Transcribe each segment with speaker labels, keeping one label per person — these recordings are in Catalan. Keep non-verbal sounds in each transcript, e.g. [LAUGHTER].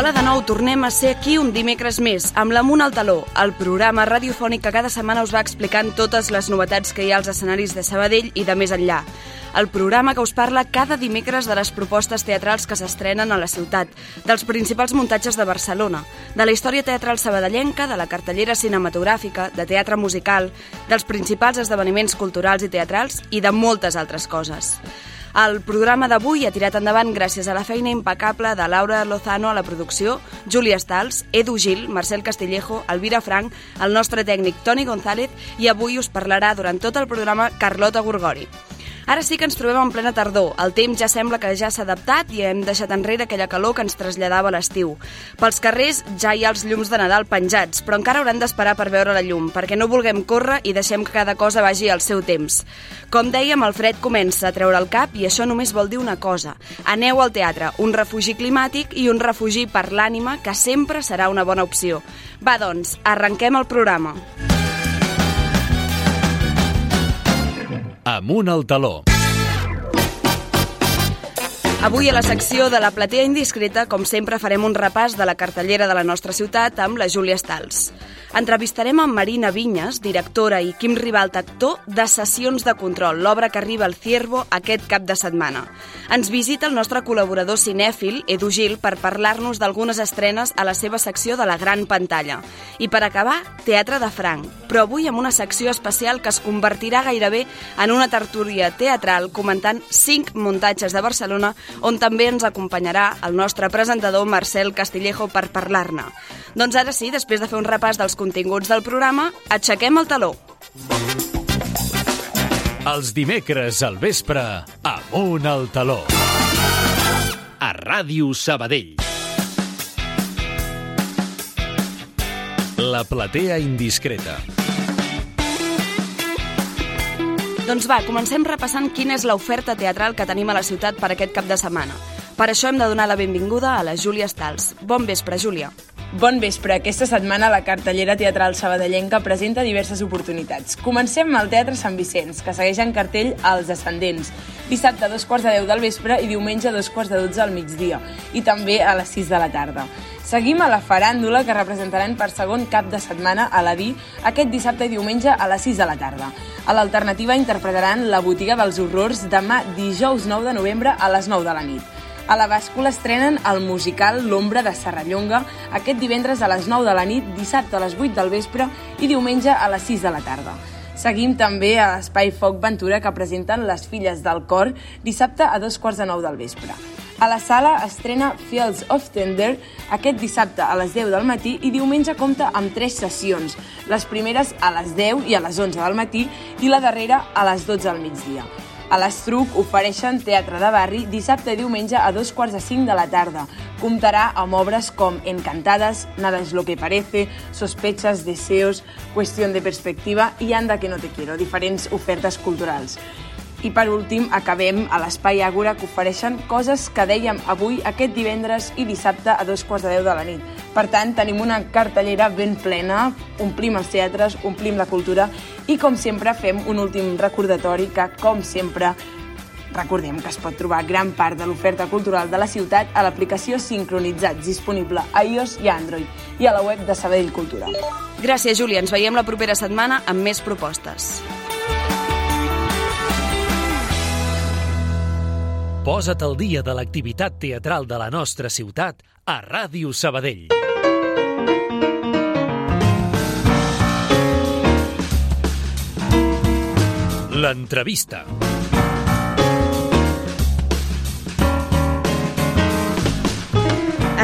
Speaker 1: Hola de nou, tornem a ser aquí un dimecres més, amb l'Amunt al Taló, el programa radiofònic que cada setmana us va explicant totes les novetats que hi ha als escenaris de Sabadell i de més enllà. El programa que us parla cada dimecres de les propostes teatrals que s'estrenen a la ciutat, dels principals muntatges de Barcelona, de la història teatral sabadellenca, de la cartellera cinematogràfica, de teatre musical, dels principals esdeveniments culturals i teatrals i de moltes altres coses. El programa d'avui ha tirat endavant gràcies a la feina impecable de Laura Lozano a la producció, Júlia Stals, Edu Gil, Marcel Castillejo, Elvira Frank, el nostre tècnic Toni González i avui us parlarà durant tot el programa Carlota Gorgori. Ara sí que ens trobem en plena tardor. El temps ja sembla que ja s'ha adaptat i hem deixat enrere aquella calor que ens traslladava a l'estiu. Pels carrers ja hi ha els llums de Nadal penjats, però encara hauran d'esperar per veure la llum, perquè no vulguem córrer i deixem que cada cosa vagi al seu temps. Com dèiem, el fred comença a treure el cap i això només vol dir una cosa. Aneu al teatre, un refugi climàtic i un refugi per l'ànima, que sempre serà una bona opció. Va, doncs, arrenquem el programa.
Speaker 2: Amunt al taló.
Speaker 1: Avui a la secció de la platea indiscreta, com sempre, farem un repàs de la cartellera de la nostra ciutat amb la Júlia Stals. Entrevistarem amb Marina Vinyes, directora, i Quim Ribalt, actor, de Sessions de Control, l'obra que arriba al Ciervo aquest cap de setmana. Ens visita el nostre col·laborador cinèfil, Edu Gil, per parlar-nos d'algunes estrenes a la seva secció de la gran pantalla. I per acabar, Teatre de Franc, però avui amb una secció especial que es convertirà gairebé en una tertúlia teatral comentant cinc muntatges de Barcelona on també ens acompanyarà el nostre presentador Marcel Castillejo per parlar-ne. Doncs ara sí, després de fer un repàs dels continguts del programa, aixequem el taló.
Speaker 2: Els dimecres al vespre, Amunt al taló. A Ràdio Sabadell. La platea indiscreta.
Speaker 1: Doncs va, comencem repassant quina és l'oferta teatral que tenim a la ciutat per aquest cap de setmana. Per això hem de donar la benvinguda a la Júlia Stals. Bon vespre, Júlia.
Speaker 3: Bon vespre. Aquesta setmana la cartellera teatral sabadellenca presenta diverses oportunitats. Comencem al Teatre Sant Vicenç, que segueix en cartell Els Ascendents. Dissabte a dos quarts de deu del vespre i diumenge a dos quarts de dotze al migdia. I també a les sis de la tarda. Seguim a la faràndula que representaran per segon cap de setmana a la DI aquest dissabte i diumenge a les 6 de la tarda. A l'alternativa interpretaran La botiga dels horrors demà dijous 9 de novembre a les 9 de la nit. A la bàscula estrenen el musical L'ombra de Serrallonga aquest divendres a les 9 de la nit, dissabte a les 8 del vespre i diumenge a les 6 de la tarda. Seguim també a l'Espai Foc Ventura que presenten Les filles del cor dissabte a dos quarts de nou del vespre. A la sala estrena Fields of Tender aquest dissabte a les 10 del matí i diumenge compta amb tres sessions, les primeres a les 10 i a les 11 del matí i la darrera a les 12 al migdia. A l'Estruc ofereixen teatre de barri dissabte i diumenge a dos quarts de cinc de la tarda. Comptarà amb obres com Encantadas, Nada es lo que parece, Sospechas, Deseos, Cuestión de perspectiva i Anda que no te quiero, diferents ofertes culturals. I per últim, acabem a l'Espai Àgora que ofereixen coses que dèiem avui, aquest divendres i dissabte a dos quarts de deu de la nit. Per tant, tenim una cartellera ben plena, omplim els teatres, omplim la cultura i, com sempre, fem un últim recordatori que, com sempre, Recordem que es pot trobar gran part de l'oferta cultural de la ciutat a l'aplicació Sincronitzats, disponible a iOS i Android, i a la web de Sabadell Cultura.
Speaker 1: Gràcies, Júlia. Ens veiem la propera setmana amb més propostes.
Speaker 2: Posa't al dia de l'activitat teatral de la nostra ciutat a Ràdio Sabadell. L'entrevista.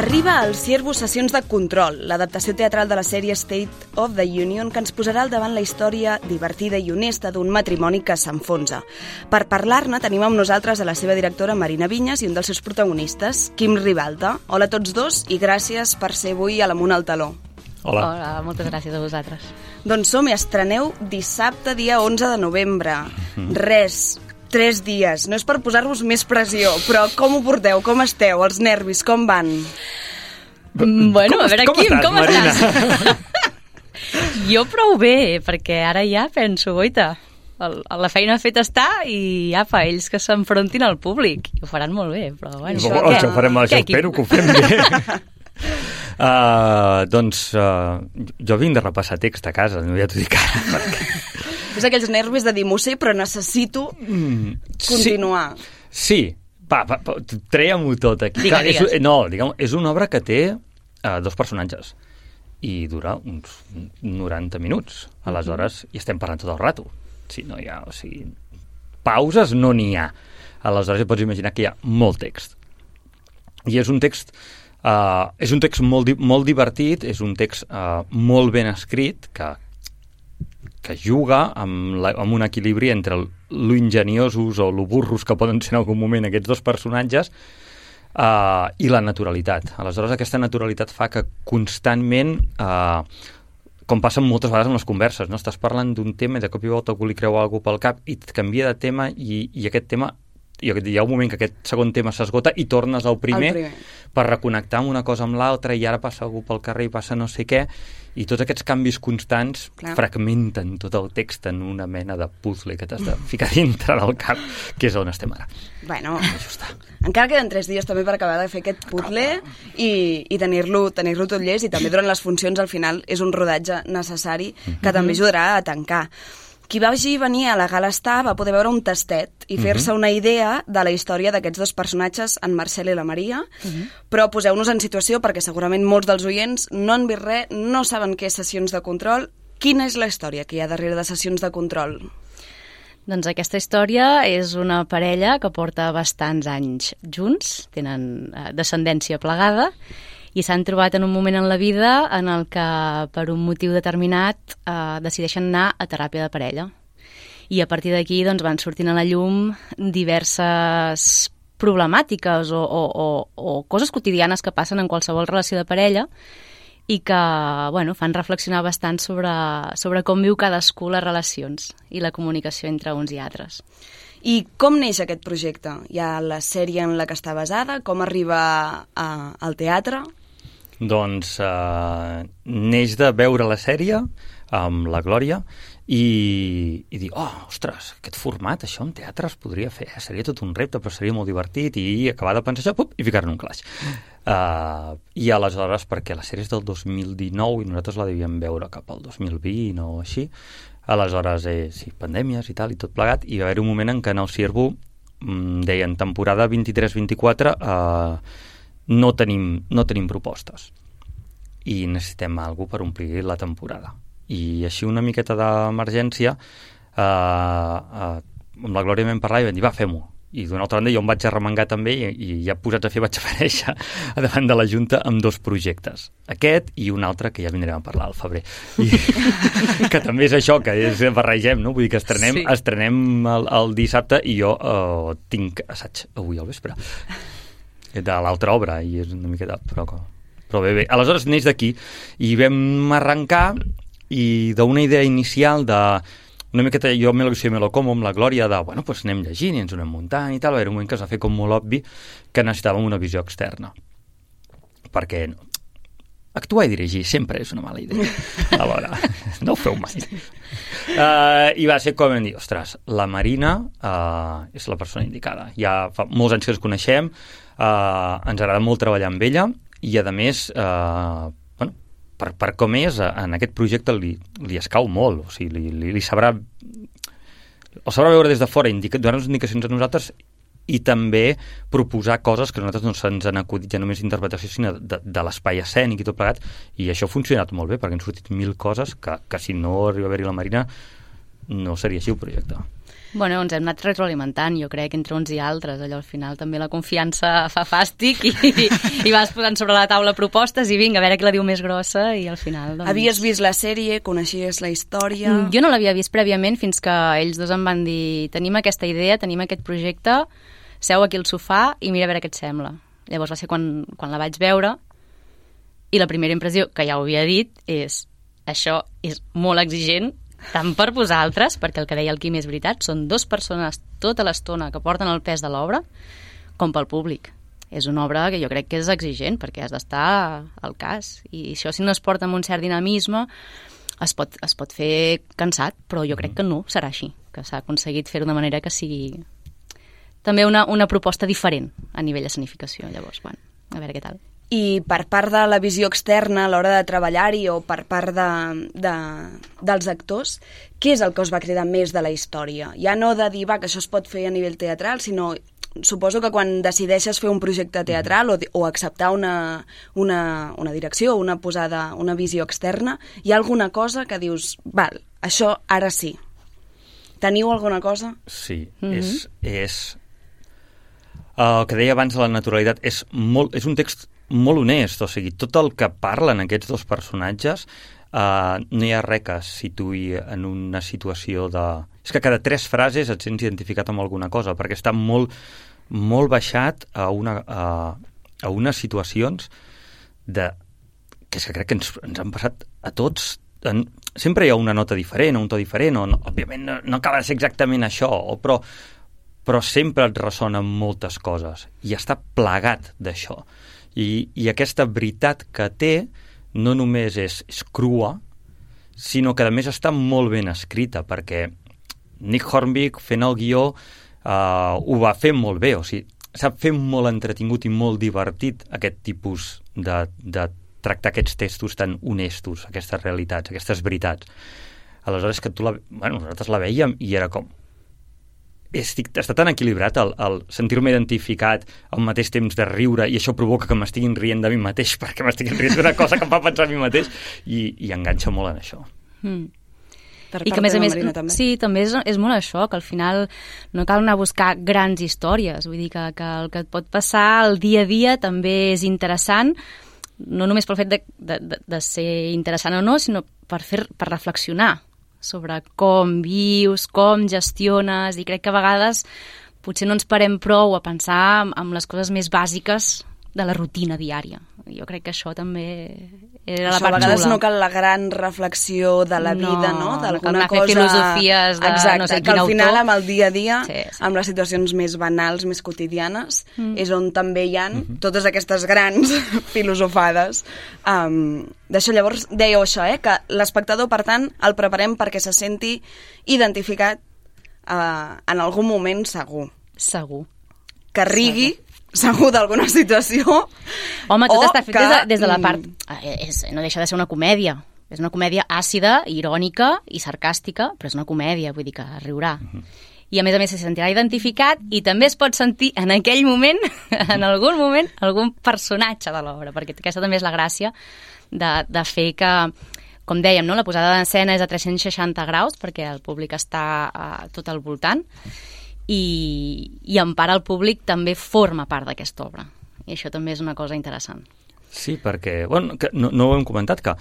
Speaker 1: Arriba al Ciervo Sessions de Control, l'adaptació teatral de la sèrie State of the Union que ens posarà al davant la història divertida i honesta d'un matrimoni que s'enfonsa. Per parlar-ne tenim amb nosaltres a la seva directora Marina Vinyes i un dels seus protagonistes, Quim Ribalta. Hola a tots dos i gràcies per ser avui a l'Amunt al Taló.
Speaker 4: Hola.
Speaker 5: Hola, moltes gràcies a vosaltres.
Speaker 1: Doncs som i estreneu dissabte, dia 11 de novembre. Mm. Res, tres dies. No és per posar-vos més pressió, però com ho porteu? Com esteu? Els nervis, com van?
Speaker 5: Mm, bueno,
Speaker 4: Com
Speaker 5: a veure,
Speaker 4: com
Speaker 5: Quim,
Speaker 4: estàs,
Speaker 5: com
Speaker 4: Marina?
Speaker 5: estàs? [LAUGHS] jo prou bé, perquè ara ja penso, goita, el, la feina feta està i apa, ells que s'enfrontin al públic. I ho faran molt bé, però bueno...
Speaker 4: Això, això ho farem, això espero que ho fem bé. Uh, [LAUGHS] [LAUGHS] doncs uh, jo vinc de repassar text a casa, no ja t'ho dic ara. Perquè...
Speaker 1: És aquells nervis de dir, m'ho sé, però necessito
Speaker 4: Mm,
Speaker 1: continuar.
Speaker 4: Sí, va, va, va treia-m'ho tot aquí.
Speaker 5: Digues,
Speaker 4: Clar, és,
Speaker 5: digues.
Speaker 4: no, diguem, és una obra que té uh, dos personatges i dura uns 90 minuts. Aleshores, i estem parlant tot el rato. Si no hi ha, o sigui, pauses no n'hi ha. Aleshores, ja pots imaginar que hi ha molt text. I és un text uh, és un text molt, molt divertit, és un text uh, molt ben escrit, que, que juga amb, la, amb un equilibri entre el- lo ingeniosos o lo burros que poden ser en algun moment aquests dos personatges uh, i la naturalitat. Aleshores, aquesta naturalitat fa que constantment, uh, com passa moltes vegades en les converses, no? estàs parlant d'un tema i de cop i volta algú li creu alguna pel cap i et canvia de tema i, i aquest tema i hi ha un moment que aquest segon tema s'esgota i tornes al primer,
Speaker 1: primer.
Speaker 4: per reconnectar amb una cosa amb l'altra i ara passa algú pel carrer i passa no sé què i tots aquests canvis constants
Speaker 1: Clar.
Speaker 4: fragmenten tot el text en una mena de puzzle que t'has de [LAUGHS] ficar dintre del cap que és on estem ara.
Speaker 1: Bueno, encara queden tres dies també per acabar de fer aquest puzzle i, i tenir-lo tenir tot llest i també durant les funcions al final és un rodatge necessari que també ajudarà a tancar. Qui vagi venir a la gala estar va poder veure un tastet i fer-se una idea de la història d'aquests dos personatges, en Marcel i la Maria, però poseu-nos en situació perquè segurament molts dels oients no han vist res, no saben què és sessions de control. Quina és la història que hi ha darrere de sessions de control?
Speaker 5: Doncs aquesta història és una parella que porta bastants anys junts, tenen eh, descendència plegada, i s'han trobat en un moment en la vida en el que, per un motiu determinat, eh, decideixen anar a teràpia de parella. I a partir d'aquí doncs, van sortint a la llum diverses problemàtiques o, o, o, o coses quotidianes que passen en qualsevol relació de parella i que bueno, fan reflexionar bastant sobre, sobre com viu cadascú les relacions i la comunicació entre uns i altres.
Speaker 1: I com neix aquest projecte? Hi ha la sèrie en la que està basada? Com arriba a, al teatre?
Speaker 4: Doncs eh, neix de veure la sèrie amb la Glòria i, i dir, oh, ostres, aquest format, això en teatre es podria fer, eh? seria tot un repte, però seria molt divertit, i acabar de pensar això, pup, i ficar-ne un claix. Uh, I aleshores, perquè la sèrie és del 2019 i nosaltres la devíem veure cap al 2020 o així, aleshores, eh, sí, pandèmies i tal, i tot plegat, i va haver un moment en què en el Cirbo mm, deien temporada 23-24 eh, no, tenim, no tenim propostes i necessitem algú per omplir la temporada. I així una miqueta d'emergència, eh, eh, amb la Glòria vam parlar i vam dir, va, fem-ho. I d'una altra banda jo em vaig arremangar també i, i ja posats a fer vaig [LAUGHS] aparèixer a davant de la Junta amb dos projectes. Aquest i un altre que ja vindrem a parlar al febrer. I, [LAUGHS] que també és això, que és barregem, no? Vull dir que estrenem,
Speaker 5: sí.
Speaker 4: estrenem el, el dissabte i jo eh, tinc assaig avui al vespre de l'altra obra i és una miqueta... Però, però bé, bé. Aleshores neix d'aquí i vam arrencar i d'una idea inicial de una miqueta jo me lo, si me lo como amb la glòria de, bueno, pues anem llegint i ens ho anem muntant i tal, haver un moment que es va fer com molt obvi que necessitàvem una visió externa. Perquè actuar i dirigir sempre és una mala idea. Alhora, no ho feu mai. Uh, i va ser com vam dir, ostres, la Marina uh, és la persona indicada ja fa molts anys que ens coneixem ens agrada molt treballar amb ella i a més uh, bueno, per, per com és, eh, en aquest projecte li, li escau molt, o sigui, li, li, li sabrà el sabrà veure des de fora, donar-nos indicacions a nosaltres i també proposar coses que a nosaltres no se'ns han acudit ja només d'interpretació, sinó de, de l'espai escènic i tot plegat, i això ha funcionat molt bé, perquè han sortit mil coses que, que si no arriba a haver-hi la Marina no seria així el projecte.
Speaker 5: Bueno, ens hem anat retroalimentant, jo crec, entre uns i altres. Allò al final també la confiança fa fàstic i, i vas posant sobre la taula propostes i vinga, a veure qui la diu més grossa i al final... Doncs...
Speaker 1: Havies vist la sèrie, coneixies la història...
Speaker 5: Mm, Jo no l'havia vist prèviament fins que ells dos em van dir tenim aquesta idea, tenim aquest projecte, seu aquí al sofà i mira a veure què et sembla. Llavors va ser quan, quan la vaig veure i la primera impressió, que ja ho havia dit, és això és molt exigent, tant per vosaltres, perquè el que deia el Quim és veritat, són dues persones tota l'estona que porten el pes de l'obra, com pel públic. És una obra que jo crec que és exigent, perquè has d'estar al cas. I això, si no es porta amb un cert dinamisme, es pot, es pot fer cansat, però jo crec que no serà així, que s'ha aconseguit fer-ho de manera que sigui també una, una proposta diferent a nivell escenificació. Llavors, bueno, a veure què tal.
Speaker 1: I per part de la visió externa a l'hora de treballar-hi o per part de, de, dels actors, què és el que us va cridar més de la història? Ja no de dir, va, que això es pot fer a nivell teatral, sinó suposo que quan decideixes fer un projecte teatral o, o acceptar una, una, una direcció, una posada, una visió externa, hi ha alguna cosa que dius, val, això ara sí. Teniu alguna cosa?
Speaker 4: Sí, mm -hmm. és... és... El que deia abans de la naturalitat és, molt, és un text molt honest, o sigui, tot el que parlen aquests dos personatges uh, no hi ha res que situï en una situació de... És que cada tres frases et sents identificat amb alguna cosa, perquè està molt, molt baixat a, una, a, a unes situacions de, que és que crec que ens, ens han passat a tots en, sempre hi ha una nota diferent, un to diferent, o no, òbviament no, no acaba de ser exactament això, o, però, però sempre et ressonen moltes coses i està plegat d'això. I, I aquesta veritat que té no només és, és crua, sinó que a més està molt ben escrita, perquè Nick Hornby fent el guió uh, ho va fer molt bé, o sigui, sap fer molt entretingut i molt divertit aquest tipus de, de tractar aquests textos tan honestos, aquestes realitats, aquestes veritats. Aleshores que tu la... Bueno, nosaltres la veiem i era com estic, està tan equilibrat el, el sentir-me identificat al mateix temps de riure i això provoca que m'estiguin rient de mi mateix [LAUGHS] perquè m'estiguin rient d'una cosa que em fa pensar a mi mateix i, i enganxa molt en això. Mm.
Speaker 5: Per I que, a més a més, Marina, també. sí, també és, és molt això, que al final no cal anar a buscar grans històries, vull dir que, que el que et pot passar el dia a dia també és interessant, no només pel fet de, de, de ser interessant o no, sinó per, fer, per reflexionar sobre com vius, com gestiones, i crec que a vegades potser no ens parem prou a pensar en les coses més bàsiques de la rutina diària. Jo crec que això també era
Speaker 1: la
Speaker 5: part
Speaker 1: a vegades
Speaker 5: xula.
Speaker 1: no cal la gran reflexió de la vida, no?
Speaker 5: no
Speaker 1: D'alguna
Speaker 5: no cosa... filosofies de
Speaker 1: Exacte,
Speaker 5: no sé
Speaker 1: que
Speaker 5: quin
Speaker 1: al final
Speaker 5: autor.
Speaker 1: amb el dia a dia,
Speaker 5: sí, sí.
Speaker 1: amb les situacions més banals, més quotidianes, mm. és on també hi han mm -hmm. totes aquestes grans [LAUGHS] filosofades. Um, D'això llavors dèieu això, eh? que l'espectador, per tant, el preparem perquè se senti identificat uh, en algun moment segur.
Speaker 5: Segur.
Speaker 1: Que rigui, segur segur d'alguna [LAUGHS] situació.
Speaker 5: Home, tot està fet que... des, de, des de la part... Eh, és, no deixa de ser una comèdia. És una comèdia àcida, irònica i sarcàstica, però és una comèdia, vull dir que riurà. Uh -huh. I a més a més se sentirà identificat i també es pot sentir en aquell moment, [LAUGHS] en algun moment, algun personatge de l'obra, perquè aquesta també és la gràcia de, de fer que com dèiem, no? la posada d'escena és a 360 graus perquè el públic està uh, tot al voltant i, i en part el públic també forma part d'aquesta obra. I això també és una cosa interessant.
Speaker 4: Sí, perquè, bueno, que no, no ho hem comentat, que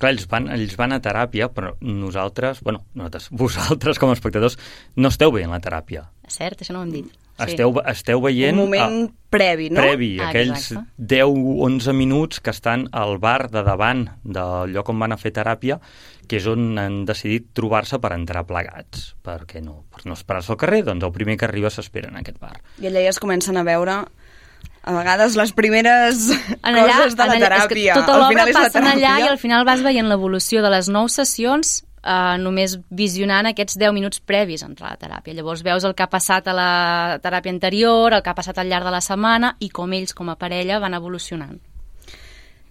Speaker 4: clar, ells van, ells van a teràpia, però nosaltres, bueno, nosaltres, [LAUGHS] vosaltres com a espectadors, no esteu veient la teràpia.
Speaker 5: És cert, això no ho hem dit.
Speaker 4: Sí. Esteu, esteu veient...
Speaker 1: Un moment a, previ, no?
Speaker 4: Previ, ah, aquells 10-11 minuts que estan al bar de davant del lloc on van a fer teràpia, que és on han decidit trobar-se per entrar plegats. Perquè no, per no esperar-se al carrer, doncs el primer que arriba s'espera en aquest bar.
Speaker 1: I allà ja es comencen a veure a vegades les primeres en allà, coses de la allà, teràpia.
Speaker 5: És que tota l'obra passa allà i al final vas veient l'evolució de les nou sessions eh, només visionant aquests 10 minuts previs a entrar a la teràpia. Llavors veus el que ha passat a la teràpia anterior, el que ha passat al llarg de la setmana i com ells, com a parella, van evolucionant.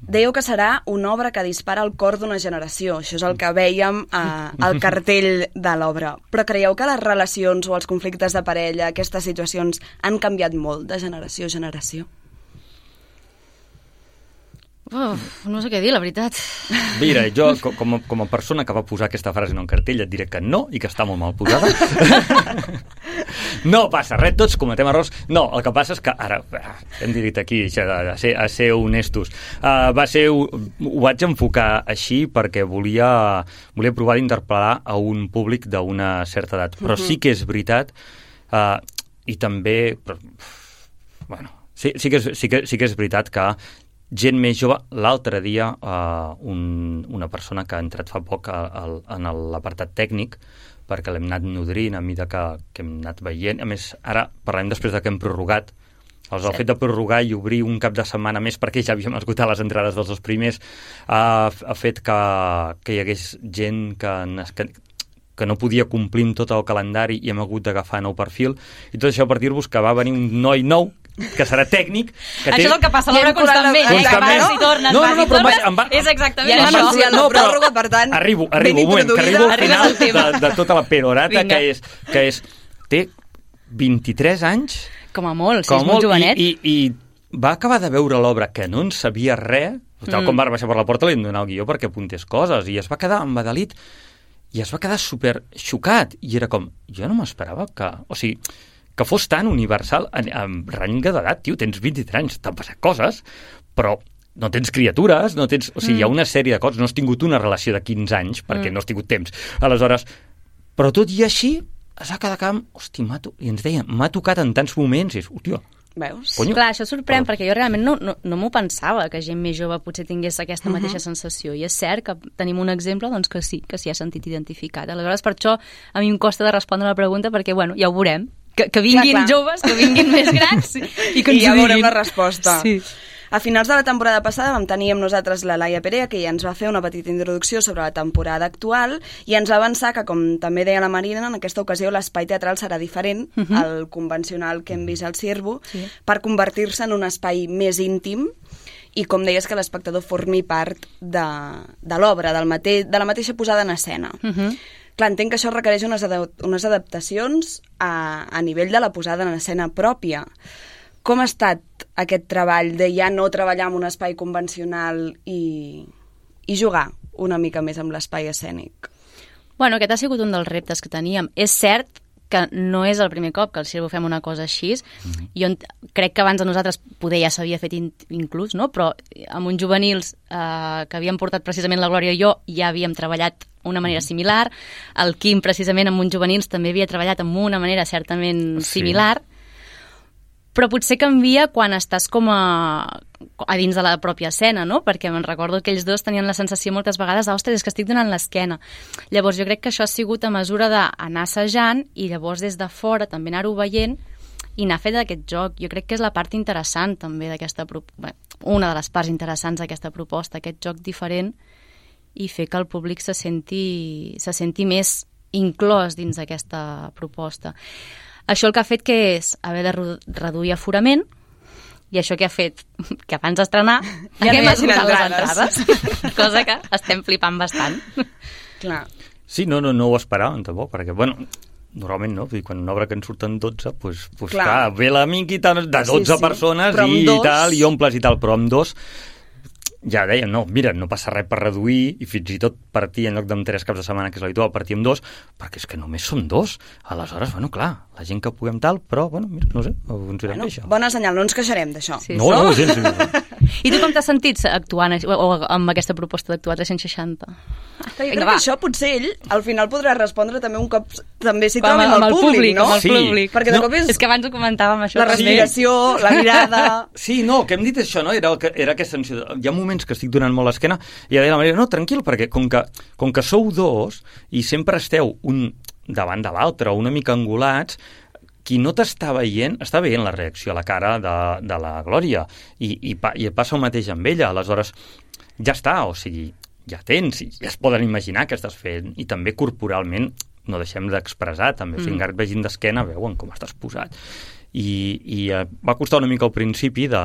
Speaker 1: Dèieu que serà una obra que dispara el cor d'una generació. Això és el que veiem eh, al [LAUGHS] cartell de l'obra. Però creieu que les relacions o els conflictes de parella, aquestes situacions, han canviat molt de generació a generació?
Speaker 5: Uf, no sé què dir, la veritat.
Speaker 4: Mira, jo, com a, com a persona que va posar aquesta frase en un cartell, et diré que no i que està molt mal posada. [LAUGHS] no passa res, tots cometem errors. No, el que passa és que, ara, hem dit aquí, a ser, a ser honestos, uh, va ser, ho, ho vaig enfocar així perquè volia, volia provar d'interpel·lar a un públic d'una certa edat. Però uh -huh. sí que és veritat, uh, i també... Però, bueno, sí, sí, que és, sí, que, sí que és veritat que gent més jove. L'altre dia, uh, un, una persona que ha entrat fa poc a, a, en l'apartat tècnic, perquè l'hem anat nodrint a mesura que, que hem anat veient. A més, ara parlem després de que hem prorrogat sí. el fet de prorrogar i obrir un cap de setmana més perquè ja havíem esgotat les entrades dels dos primers ha, ha fet que, que hi hagués gent que, que, que no podia complir amb tot el calendari i hem hagut d'agafar nou perfil. I tot això per dir-vos que va venir un noi nou que serà tècnic, que
Speaker 5: Això és el que passa a l'obra
Speaker 1: Ja
Speaker 5: constantment. eh?
Speaker 4: Constantment.
Speaker 5: Que vas i tornes,
Speaker 4: No, no,
Speaker 5: vas
Speaker 4: no,
Speaker 5: i
Speaker 4: però em
Speaker 5: tornes.
Speaker 4: va- em va-
Speaker 5: És exactament
Speaker 1: Ja
Speaker 5: això.
Speaker 1: anunciat la
Speaker 4: però
Speaker 1: pròrroga, per tant,
Speaker 4: Arribo, arribo, un moment, que arribo al final de, de tota la perorata,
Speaker 5: Vinga.
Speaker 4: que és, que és... Té 23 anys,
Speaker 5: Com a molt, si és molt jovenet.
Speaker 4: i, i, i va acabar de veure l'obra que no en sabia res, tal
Speaker 5: Mm.
Speaker 4: com va baixar per la porta li hem donat el guió perquè apuntés coses, i es va quedar embadalit i es va quedar super xocat i era com, jo no m'esperava que... O sigui, que fos tan universal en, en rang d'edat, tio, tens 23 anys, t'han passat coses, però no tens criatures, no tens... O sigui, mm. hi ha una sèrie de coses, no has tingut una relació de 15 anys, perquè mm. no has tingut temps. Aleshores, però tot i així, es va quedar camp, hosti, m'ha to... i ens deia, m'ha tocat en tants moments, i és, hòstia,
Speaker 1: Veus?
Speaker 4: Conyo.
Speaker 5: Clar, això sorprèn,
Speaker 4: Però-
Speaker 5: perquè jo realment no, no, no m'ho pensava, que gent més jove potser tingués aquesta mateixa sensació. I és cert que tenim un exemple doncs, que sí, que s'hi ha sentit identificat. Aleshores, per això a mi em costa de respondre la pregunta, perquè, bueno, ja ho veurem. Que, que vinguin
Speaker 1: Clar, clar.
Speaker 5: joves, que vinguin [LAUGHS] més grans i que
Speaker 1: I
Speaker 5: ens
Speaker 1: ja
Speaker 5: ho
Speaker 1: veurem la resposta.
Speaker 5: Sí.
Speaker 1: A finals de la temporada passada vam tenir amb nosaltres la Laia Perea, que ja ens va fer una petita introducció sobre la temporada actual i ens va avançar que, com també deia la Marina, en aquesta ocasió l'espai teatral serà diferent
Speaker 5: Mhm.
Speaker 1: uh -huh. al convencional que hem vist al Ciervo sí. per convertir-se en un espai més íntim i, com deies, que l'espectador formi part de, de l'obra, de la mateixa posada en escena. Uh
Speaker 5: Mhm.
Speaker 1: -huh. Clar, entenc que això requereix unes, adap unes adaptacions a, a nivell de la posada en escena pròpia. Com ha estat aquest treball de ja no treballar en un espai convencional i, i jugar una mica més amb l'espai escènic?
Speaker 5: Bueno, aquest ha sigut un dels reptes que teníem. És cert que no és el primer cop que al Cirbo fem una cosa així. Mm -hmm. Jo crec que abans de nosaltres poder ja s'havia fet in inclús, no? però amb uns juvenils eh, que havíem portat precisament la Glòria i jo ja havíem treballat una manera similar. El Quim, precisament, amb uns juvenils també havia treballat amb una manera certament
Speaker 4: Sí.
Speaker 5: similar. Però potser canvia quan estàs com a, a dins de la pròpia escena, no? Perquè me'n recordo que ells dos tenien la sensació moltes vegades de, ostres, és que estic donant l'esquena. Llavors jo crec que això ha sigut a mesura d'anar assajant i llavors des de fora també anar-ho veient i anar fent aquest joc. Jo crec que és la part interessant també d'aquesta... una de les parts interessants d'aquesta proposta, aquest joc diferent i fer que el públic se senti, se senti més inclòs dins d'aquesta proposta. Això el que ha fet que és haver de reduir aforament i això que ha fet [LAUGHS] que abans d'estrenar
Speaker 1: Ja
Speaker 5: haguem esgotat les
Speaker 1: entrades. [LAUGHS]
Speaker 5: cosa que estem flipant bastant. [LAUGHS]
Speaker 1: Clar.
Speaker 4: Sí, no, no, no ho esperàvem tampoc, perquè, bueno, normalment no, vull dir, quan una obra que en surten 12, pues, pues
Speaker 1: Clar.
Speaker 4: clar. ve l'amic i tal, de 12
Speaker 1: Sí, sí.
Speaker 4: persones i,
Speaker 1: dos-
Speaker 4: tal, i omples i tal, però amb dos ja deien, no, mira, no passa res per reduir i fins i tot partir en lloc d'amb tres caps de setmana, que és l'habitual, partir amb dos, perquè és que només som dos. Aleshores, bueno, clar, la gent que puguem tal, però, bueno, mira, no sé, ho funcionem
Speaker 1: Bueno,
Speaker 4: això.
Speaker 1: bona senyal, no ens queixarem d'això.
Speaker 5: Sí.
Speaker 4: no, no, gens, [LAUGHS] gens.
Speaker 5: I tu com t'has sentit actuant o, o amb aquesta proposta d'actuar 360?
Speaker 1: Que jo crec que això potser ell al final podrà respondre també un cop també s'hi
Speaker 5: Com
Speaker 1: trobi amb, el públic, no?
Speaker 5: el
Speaker 4: Sí.
Speaker 5: públic.
Speaker 1: Perquè de
Speaker 4: No,
Speaker 1: cop és,
Speaker 5: És que abans ho comentàvem, això.
Speaker 1: la respiració, la mirada...
Speaker 4: Sí, no, que hem dit això, no? Era, que, era aquesta sensació. de- Hi ha moments que estic donant molt l'esquena i ja deia la Maria, no, tranquil, perquè com que, com que sou dos i sempre esteu un davant de l'altre, una mica angulats, qui no t'està veient, està veient la reacció a la cara de, de la Glòria i, i, pa, i passa el mateix amb ella, aleshores ja està, o sigui, ja tens, i ja es poden imaginar què estàs fent, i també corporalment no deixem d'expressar, també, mm. fins que et vegin d'esquena, veuen com estàs posat. I, i eh, va costar una mica al principi de,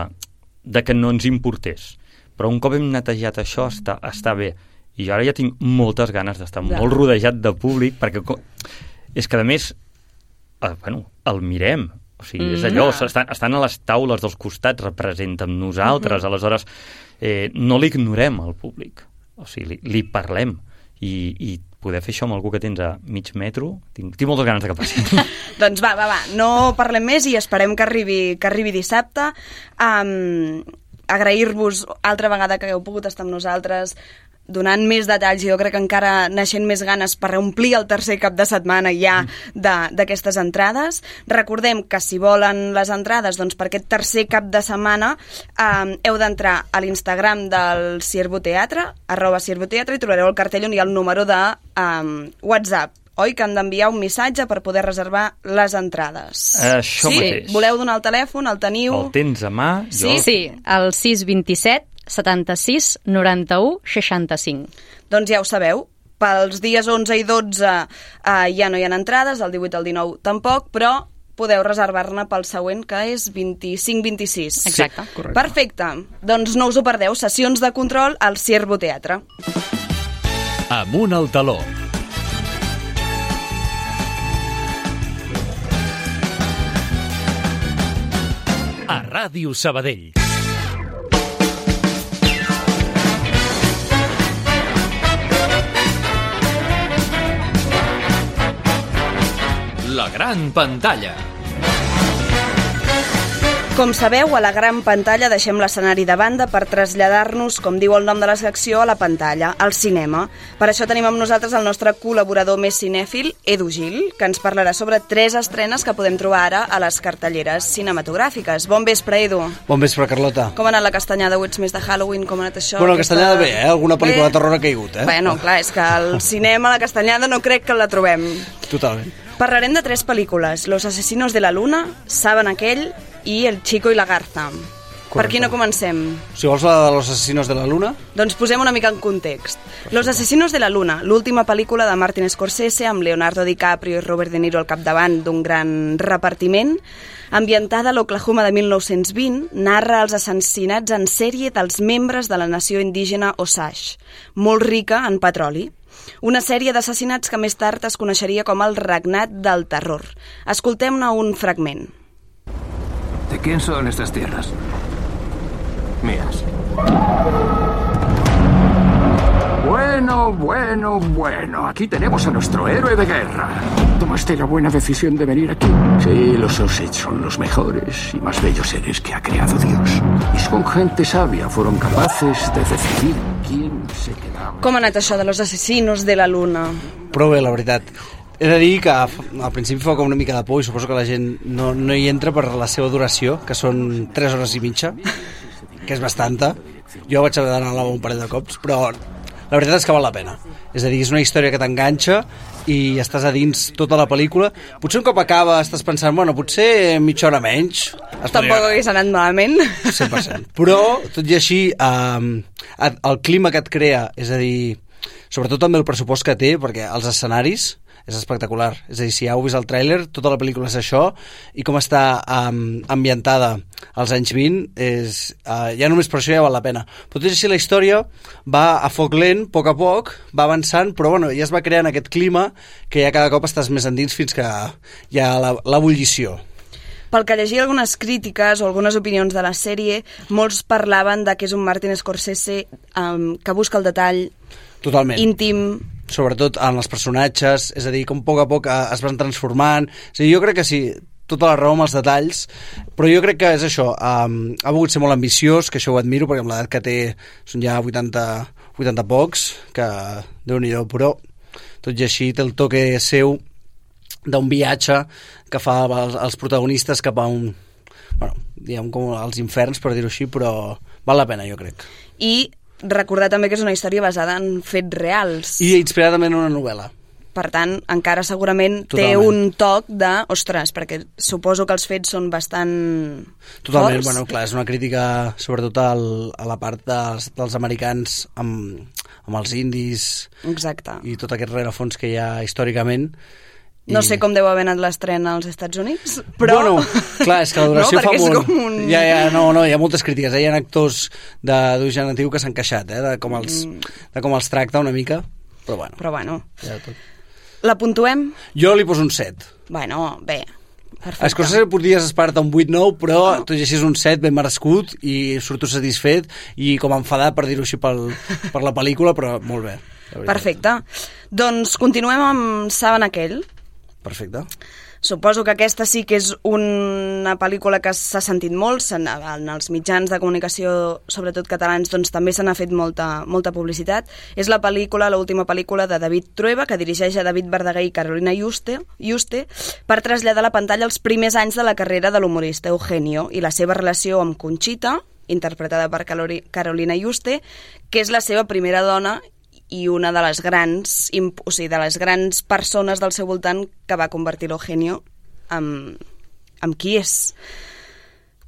Speaker 4: de que no ens importés, però un cop hem netejat això està, està bé. I jo ara ja tinc moltes ganes d'estar
Speaker 1: Ja.
Speaker 4: molt rodejat de públic, perquè és que, a més, eh, bueno, el mirem, o sigui, és
Speaker 5: Mm.
Speaker 4: allò, estan, estan a les taules dels costats, representen amb nosaltres,
Speaker 1: Mm-hmm.
Speaker 4: aleshores eh, no l'ignorem al públic, o sigui, li, li parlem i, i poder fer això amb algú que tens a mig metro, tinc, tinc moltes ganes de que passi. [LAUGHS]
Speaker 1: Doncs va, va, va, no parlem més i esperem que arribi, que arribi dissabte. Um, Agrair-vos altra vegada que hagueu pogut estar amb nosaltres donant més detalls i jo crec que encara naixent més ganes per reomplir el tercer cap de setmana ja de- d'aquestes entrades. Recordem que si volen les entrades doncs per aquest tercer cap de setmana eh, heu d'entrar a l'Instagram del Ciervo Teatre, arroba Ciervo Teatre, i trobareu el cartell on hi ha el número de eh, WhatsApp oi? Que han d'enviar un missatge per poder reservar les entrades.
Speaker 4: Això
Speaker 1: sí?
Speaker 4: mateix.
Speaker 1: Voleu donar el telèfon? El teniu?
Speaker 4: El tens a mà, jo...
Speaker 5: Sí, sí, el 627 76 91 65.
Speaker 1: Doncs ja ho sabeu. Pels dies 11 i 12 eh, ja no hi ha entrades, el 18 i el 19 tampoc, però podeu reservar-ne pel següent, que és 25-26.
Speaker 5: Exacte.
Speaker 6: correcte.
Speaker 1: Perfecte. Doncs no us ho perdeu. Sessions de control al Ciervo Teatre.
Speaker 2: Amunt al taló. A Ràdio Sabadell. La gran pantalla.
Speaker 1: Com sabeu, a la gran pantalla deixem l'escenari de banda per traslladar-nos, com diu el nom de la secció, a la pantalla, al cinema. Per això tenim amb nosaltres el nostre col·laborador més cinèfil, Edu Gil, que ens parlarà sobre tres estrenes que podem trobar ara a les cartelleres cinematogràfiques. Bon vespre, Edu.
Speaker 6: Bon vespre, Carlota.
Speaker 1: Com ha anat la castanyada? Ho ets més de Halloween? Com ha anat això?
Speaker 6: Bueno,
Speaker 1: Aquesta-
Speaker 6: Castanyada bé, eh? Alguna pel·lícula
Speaker 1: Bé?
Speaker 6: de terror ha caigut, eh?
Speaker 1: Bueno, clar, és que al [LAUGHS] cinema la castanyada no crec que la trobem.
Speaker 6: Totalment.
Speaker 1: Parlarem de tres pel·lícules, Los asesinos de la luna, Saben aquell i El chico i la garza. Per
Speaker 6: Correcte.
Speaker 1: quina comencem?
Speaker 6: Si vols la de los asesinos de la luna,
Speaker 1: Doncs posem una mica en context. Los asesinos de la luna, l'última pel·lícula de Martin Scorsese amb Leonardo DiCaprio i Robert De Niro al capdavant d'un gran repartiment, ambientada a l'Oklahoma de 1920, narra els assassinats en sèrie dels membres de la nació indígena Osage, molt rica en petroli. Una sèrie d'assassinats que més tard es coneixeria com el regnat del terror. Escoltem-ne un fragment.
Speaker 7: ¿De quién son estas tierras? Mías. Bueno, bueno, bueno. Aquí tenemos a nuestro héroe de guerra. ¿Tomaste la buena decisión de venir aquí? Sí, los Osage son los mejores y más bellos seres que ha creado Dios. Y son gente sabia. Fueron capaces de decidir quién se quedaba.
Speaker 1: Com ha anat això de los asesinos de la luna?
Speaker 6: prou bé, la veritat. He de dir que al principi fa com una mica de por i suposo que la gent no, no hi entra per la seva duració, que són 3 hores i mitja, que és bastanta. Jo vaig haver d'anar a la un parell de cops, però la veritat és que val la pena. És a dir, és una història que t'enganxa i estàs a dins tota la pel·lícula. Potser un cop acaba estàs pensant, bueno, potser mitja hora menys. Es
Speaker 1: Tampoc
Speaker 6: podria-
Speaker 1: hagués anat malament.
Speaker 6: 100%. Però, tot i així, um, el clima que et crea, és a dir, sobretot també el pressupost que té, perquè els escenaris és espectacular. És a dir, si ja heu vist el tràiler, tota la pel·lícula és això, i com està um, ambientada als anys 20, és, uh, ja només per això ja val la pena. Però tot i així la història va a foc lent, a poc a poc, va avançant, però bueno, ja es va creant aquest clima que ja cada cop estàs més endins fins que hi ha la- l'ebullició.
Speaker 1: Pel que llegia algunes crítiques o algunes opinions de la sèrie, molts parlaven de que és un Martin Scorsese um, que busca el detall
Speaker 6: Totalment.
Speaker 1: íntim,
Speaker 6: sobretot en els personatges, és a dir, com a poc a poc eh, es van transformant. A dir, jo crec que sí, tota la raó amb els detalls, però jo crec que és això, um, ha volgut ser molt ambiciós, que això ho admiro, perquè amb l'edat que té són ja 80, 80 pocs, que déu nhi però tot i així té el toque seu d'un viatge que fa els, els protagonistes cap a un bueno, diguem com als inferns, per dir-ho així, però val la pena, jo crec.
Speaker 1: i recordar també que és una història basada en fets reals.
Speaker 6: I inspirat també en una novel·la.
Speaker 1: Per tant, encara segurament té
Speaker 6: Totalment.
Speaker 1: un toc de, ostres, perquè suposo que els fets són bastant
Speaker 6: Totalment,
Speaker 1: forts.
Speaker 6: bueno, clar, és una crítica sobretot al, a la part dels, dels americans amb, amb els indis
Speaker 1: Exacte.
Speaker 6: i tot aquest rerefons que hi ha històricament.
Speaker 1: No sé com deu haver anat l'estrena als Estats Units, però...
Speaker 6: Bueno, clar, és que la duració [LAUGHS]
Speaker 1: no,
Speaker 6: fa molt...
Speaker 1: Com un...
Speaker 6: Ja, ja, no, no, hi ha moltes crítiques. eh? Hi ha actors de d'origen antiu que s'han queixat, eh? de, com els, de com els tracta una mica, però bueno.
Speaker 1: Mm. Però bueno,
Speaker 6: Ja, tot.
Speaker 1: la puntuem?
Speaker 6: Jo li poso un 7.
Speaker 1: Bueno, bé, perfecte.
Speaker 6: Escòcia podries esperar-te un 8-9, però tot i així és un 7 ben merescut i surto satisfet i com enfadat, per dir-ho així, pel, per la pel·lícula, però molt bé.
Speaker 1: Perfecte. Doncs continuem amb Saben aquell.
Speaker 6: Perfecte.
Speaker 1: Suposo que aquesta sí que és una pel·lícula que s'ha sentit molt, en els mitjans de comunicació, sobretot catalans, doncs també se n'ha fet molta, molta publicitat. És la pel·lícula, l'última pel·lícula de David Trueba, que dirigeix a David Verdaguer i Carolina Juste, Juste per traslladar a la pantalla els primers anys de la carrera de l'humorista Eugenio i la seva relació amb Conchita, interpretada per Carolina Juste, que és la seva primera dona i una de les grans, o sigui, de les grans persones del seu voltant que va convertir l'Eugenio en, en qui és.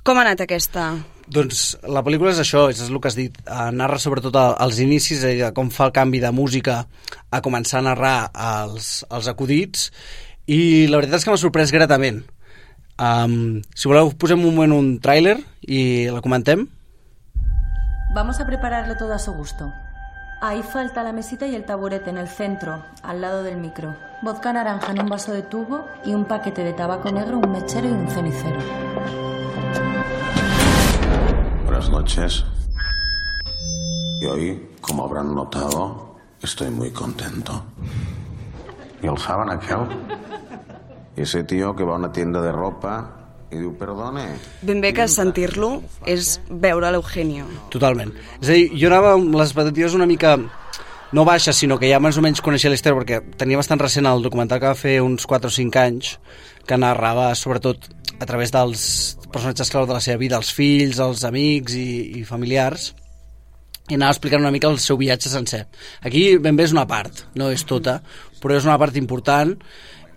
Speaker 1: Com ha anat aquesta?
Speaker 6: Doncs la pel·lícula és això, és el que has dit, eh, narra sobretot el- els inicis, és a dir, de com fa el canvi de música a començar a narrar els, els acudits, i la veritat és que m'ha sorprès gratament. Um, si voleu, posem un moment un tràiler i la comentem.
Speaker 8: Vamos a prepararlo todo a su gusto. Ahí falta la mesita y el taburete en el centro, al lado del micro. Vodka naranja en un vaso de tubo y un paquete de tabaco negro, un mechero y un cenicero.
Speaker 9: Buenas noches. Y hoy, como habrán notado, estoy muy contento. ¿Y el saben aquel? Ese tío que va a una tienda de ropa i diu, perdone...
Speaker 1: Ben bé que sentir-lo és veure l'Eugenio.
Speaker 6: Totalment. És a dir, jo anava amb les expectatives una mica no baixes, sinó que ja més o menys coneixia l'Ester perquè tenia bastant recent el documental que va fer uns 4 o 5 anys que narrava sobretot a través dels personatges clau de la seva vida, els fills, els amics i, i familiars i anava explicant una mica el seu viatge sencer. Aquí ben bé és una part, no és tota, però és una part important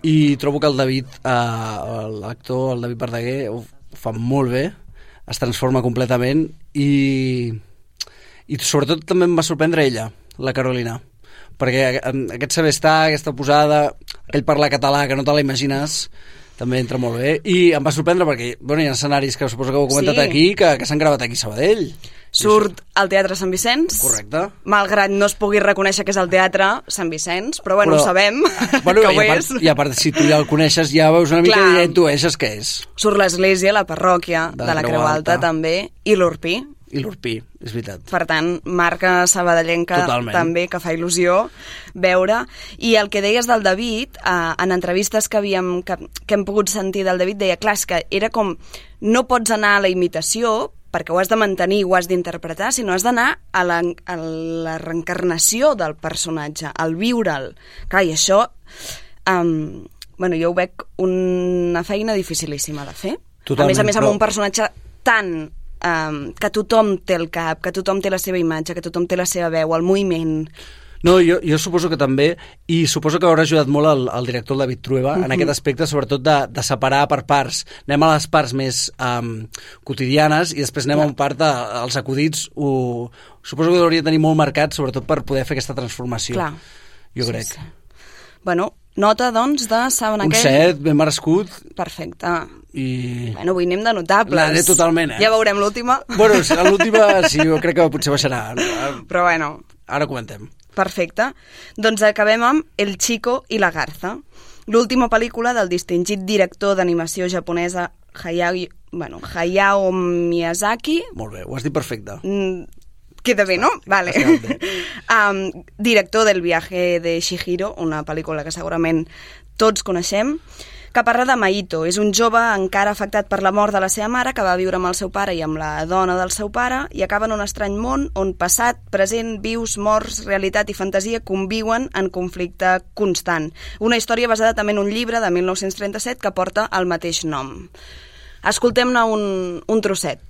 Speaker 6: i trobo que el David, eh, l'actor, el David Verdaguer, ho fa molt bé, es transforma completament i, i sobretot també em va sorprendre ella, la Carolina, perquè aquest saber estar, aquesta posada, aquell parlar català que no te la imagines, també entra molt bé i em va sorprendre perquè bueno, hi ha escenaris que suposo que heu comentat sí. aquí que, que s'han gravat aquí a Sabadell
Speaker 1: Surt al Teatre Sant Vicenç.
Speaker 6: Correcte.
Speaker 1: Malgrat no es pugui reconèixer que és el Teatre Sant Vicenç, però bueno, però, ho sabem [LAUGHS]
Speaker 6: bueno,
Speaker 1: que
Speaker 6: ho
Speaker 1: i és.
Speaker 6: I a part, si tu ja el coneixes, ja veus una mica Clar. i ja intueixes què és.
Speaker 1: Surt l'església, la parròquia de, de la Creu Alta, Alta també, i l'Urpí.
Speaker 6: I l'Urpí, és veritat.
Speaker 1: Per tant, marca sabadellenca
Speaker 6: Totalment.
Speaker 1: també, que fa il·lusió veure. I el que deies del David, eh, en entrevistes que, havíem, que, que hem pogut sentir del David, deia, clar, que era com, no pots anar a la imitació, perquè ho has de mantenir, ho has d'interpretar, sinó has d'anar a, la, a la reencarnació del personatge, al viure'l. Clar, i això, um, bueno, jo ho veig una feina dificilíssima de fer.
Speaker 6: Totalment,
Speaker 1: a més a més, amb
Speaker 6: però...
Speaker 1: un personatge tan um, que tothom té el cap, que tothom té la seva imatge, que tothom té la seva veu, el moviment...
Speaker 6: No, jo, jo suposo que també, i suposo que haurà ajudat molt el, el director el David Trueba uh -huh. en
Speaker 1: Mhm.
Speaker 6: aquest aspecte, sobretot de, de separar per parts. Anem a les parts més um, quotidianes i després anem a un part dels acudits. Ho, suposo que hauria de tenir molt marcat, sobretot per poder fer aquesta transformació.
Speaker 1: Clar.
Speaker 6: Jo
Speaker 1: Sí,
Speaker 6: crec.
Speaker 1: sí. Bueno, nota, doncs, de saben
Speaker 6: Un
Speaker 1: aquell...
Speaker 6: set, ben merescut,
Speaker 1: Perfecte.
Speaker 6: i...
Speaker 1: Bueno, avui anem de notables.
Speaker 6: L'aniré totalment, eh?
Speaker 1: Ja veurem l'última.
Speaker 6: Bueno, l'última sí, jo crec que potser baixarà.
Speaker 1: Però bueno,
Speaker 6: Ara comentem.
Speaker 1: Perfecte. Doncs acabem amb El Chico i la Garza, l'última pel·lícula del distingit director d'animació japonesa Hayao, bueno, Hayao Miyazaki.
Speaker 6: Molt bé, ho has dit perfecte.
Speaker 1: Mm, Queda bé, no? Vale. Um, [LAUGHS] director del viaje de Shihiro, una pel·lícula que segurament tots coneixem, que parla de Maito. És un jove encara afectat per la mort de la seva mare, que va viure amb el seu pare i amb la dona del seu pare, i acaba en un estrany món on passat, present, vius, morts, realitat i fantasia conviuen en conflicte constant. Una història basada també en un llibre de 1937 que porta el mateix nom. Escoltem-ne un, un trosset.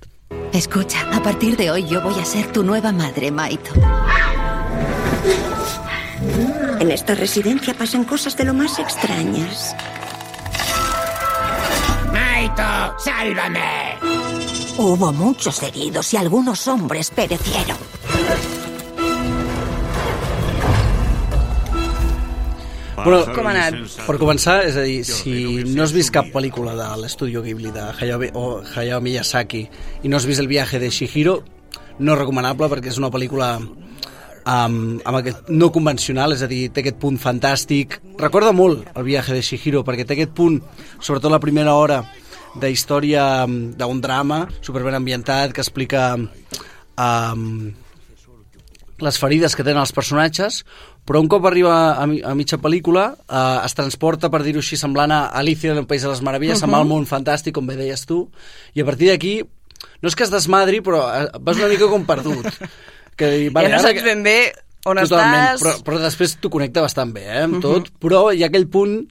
Speaker 10: Escucha, a partir de hoy yo voy a ser tu nueva madre, Maito.
Speaker 11: En esta residencia pasan cosas de lo más extrañas.
Speaker 12: ¡Maito, sálvame!
Speaker 10: Hubo muchos heridos y algunos hombres perecieron.
Speaker 6: Bueno,
Speaker 1: Com ha anat?
Speaker 6: Per començar, és a dir, si no has vist cap pel·lícula de l'estudio Ghibli de Hayao, o Hayao Miyazaki i no has vist El viaje de Shihiro, no és recomanable perquè és una pel·lícula amb, amb aquest no convencional, és a dir, té aquest punt fantàstic. Recorda molt el viaje de Shihiro perquè té aquest punt, sobretot la primera hora, de història mm, d'un drama superben ambientat que explica um, les ferides que tenen els personatges, però un cop arriba a, mi- a mitja pel·lícula eh, es transporta, per dir-ho així, semblant a Alicia en el País de les Meravilles, uh -huh. va al món fantàstic, com bé deies tu, i a partir d'aquí, no és que es desmadri, però eh, vas una mica com perdut. [LAUGHS] Que,
Speaker 1: ja no saps
Speaker 6: que-
Speaker 1: ben bé on
Speaker 6: Totalment,
Speaker 1: estàs...
Speaker 6: però, però després t'ho connecta bastant bé, eh, amb
Speaker 1: Mhm.
Speaker 6: tot, però hi ha aquell punt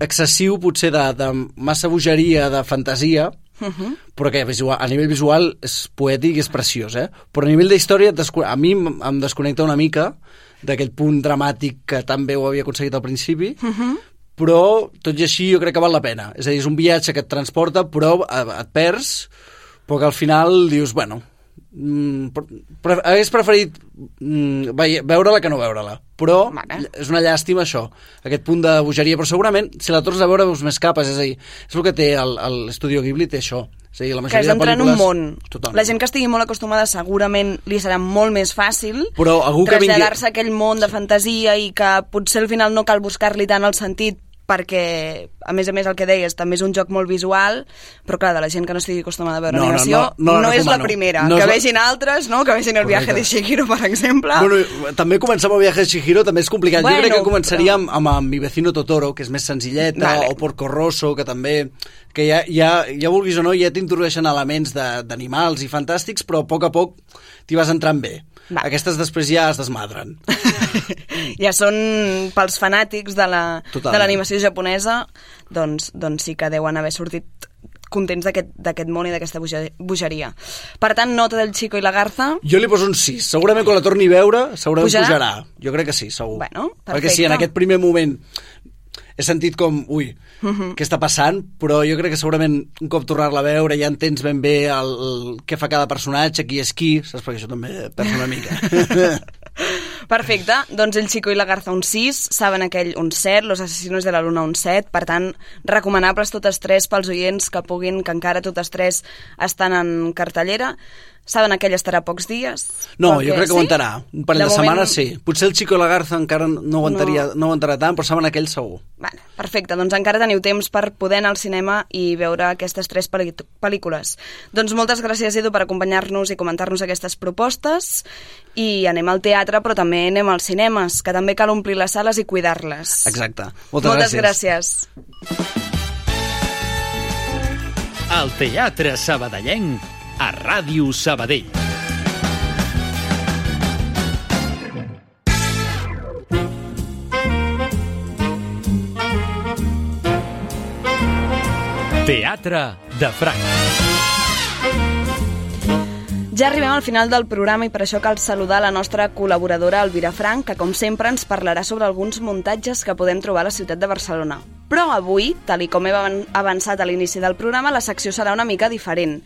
Speaker 6: excessiu, potser, de, de massa bogeria, de fantasia,
Speaker 1: Mhm.
Speaker 6: però que visual, a nivell visual és poètic i és preciós, eh? Però a nivell d'història, et desco- a mi em desconnecta una mica d'aquell punt dramàtic que tan bé ho havia aconseguit al principi,
Speaker 1: Mhm.
Speaker 6: però tot i així jo crec que val la pena. És a dir, és un viatge que et transporta, però eh, et perds, però que al final dius, bueno, pre pre hagués preferit mm, veure-la que no veure-la. Però és una llàstima això, aquest punt de bogeria. Però segurament, si la tornes a veure, veus més capes. És a dir, és el que té l'Estudio Ghibli, té això. És a dir, la
Speaker 1: Que
Speaker 6: majoria
Speaker 1: és
Speaker 6: de
Speaker 1: entrar en un món.
Speaker 6: Totalment.
Speaker 1: La gent que estigui molt acostumada segurament li serà molt més fàcil
Speaker 6: Però algú que vingui-
Speaker 1: traslladar-se a aquell món de fantasia i que potser al final no cal buscar-li tant el sentit perquè, a més a més, el que deies, també és un joc molt visual, però clar, de la gent que no estigui acostumada a veure
Speaker 6: No, no,
Speaker 1: animació,
Speaker 6: no, no la
Speaker 1: és la primera.
Speaker 6: No
Speaker 1: que
Speaker 6: la-
Speaker 1: vegin altres, no? Que vegin el viaje de
Speaker 6: Correcte.
Speaker 1: Shihiro, per exemple.
Speaker 6: Bueno, també començar amb el viatge de Chihiro també és complicat.
Speaker 1: Bueno,
Speaker 6: jo crec que començaria
Speaker 1: però-
Speaker 6: amb, amb, amb Mi vecino Totoro, que és més senzilleta,
Speaker 1: Vale.
Speaker 6: o Porco Rosso, que també que ja, ja, ja vulguis o no, ja t'introdueixen elements de- d'animals i fantàstics, però a poc a poc t'hi vas entrant bé. Va. Aquestes després ja es desmadren. [LAUGHS]
Speaker 1: ja són pels fanàtics de la-
Speaker 6: Totalment.
Speaker 1: de l'animació japonesa, doncs, doncs sí que deuen haver sortit contents d'aquest món i d'aquesta boge- bogeria. Per tant, nota del Chico i la Garza.
Speaker 6: Jo li poso un 6. Segurament quan la torni a veure, segurament
Speaker 1: Pujarà?
Speaker 6: pujarà. Jo crec que sí, segur.
Speaker 1: Bueno,
Speaker 6: Perquè si en
Speaker 1: perfecte.
Speaker 6: aquest primer moment he sentit com, ui,
Speaker 1: Mhm.
Speaker 6: què està passant, però jo crec que segurament un cop tornar-la a veure ja entens ben bé el, el, què fa cada personatge, qui és qui, saps? Perquè això també perds una mica. [LAUGHS]
Speaker 1: Perfecte, doncs el Chico i la Garza un 6, saben aquell un 7, Los asesinos de la luna un 7, per tant, recomanables totes tres pels oients que puguin, que encara totes tres estan en cartellera. Saben aquell estarà pocs dies?
Speaker 6: No,
Speaker 1: Perquè-
Speaker 6: jo crec que
Speaker 1: sí?
Speaker 6: aguantarà. Un parell de,
Speaker 1: moment-
Speaker 6: setmanes sí. Potser el Chico i la Garza encara no aguantaria, no. no aguantarà tant, però saben aquell segur.
Speaker 1: Vale, perfecte, doncs encara teniu temps per poder anar al cinema i veure aquestes tres pel·lícules. Doncs moltes gràcies, Edu, per acompanyar-nos i comentar-nos aquestes propostes. I anem al teatre, però també anem als cinemes, que també cal omplir les sales i cuidar-les.
Speaker 6: Exacte. Moltes,
Speaker 1: Moltes
Speaker 6: gràcies.
Speaker 1: gràcies.
Speaker 2: Al Teatre Sabadellenc, a Ràdio Sabadell. Teatre de Franc.
Speaker 1: Ja arribem al final del programa i per això cal saludar la nostra col·laboradora Elvira Frank, que com sempre ens parlarà sobre alguns muntatges que podem trobar a la ciutat de Barcelona. Però avui, tal i com hem avan- avançat a l'inici del programa, la secció serà una mica diferent.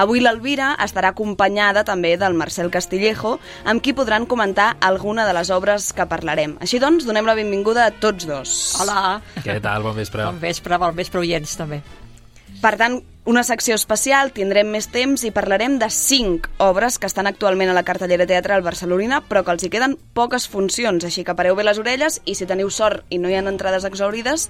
Speaker 1: Avui l'Elvira estarà acompanyada també del Marcel Castillejo, amb qui podran comentar alguna de les obres que parlarem. Així doncs, donem la benvinguda a tots dos.
Speaker 13: Hola.
Speaker 14: Què tal? Bon vespre.
Speaker 13: Bon vespre, bon vespre, oients, també.
Speaker 1: Per tant, una secció especial, tindrem més temps i parlarem de cinc obres que estan actualment a la cartellera teatral barcelonina, però que els hi queden poques funcions, així que pareu bé les orelles i si teniu sort i no hi ha entrades exaurides,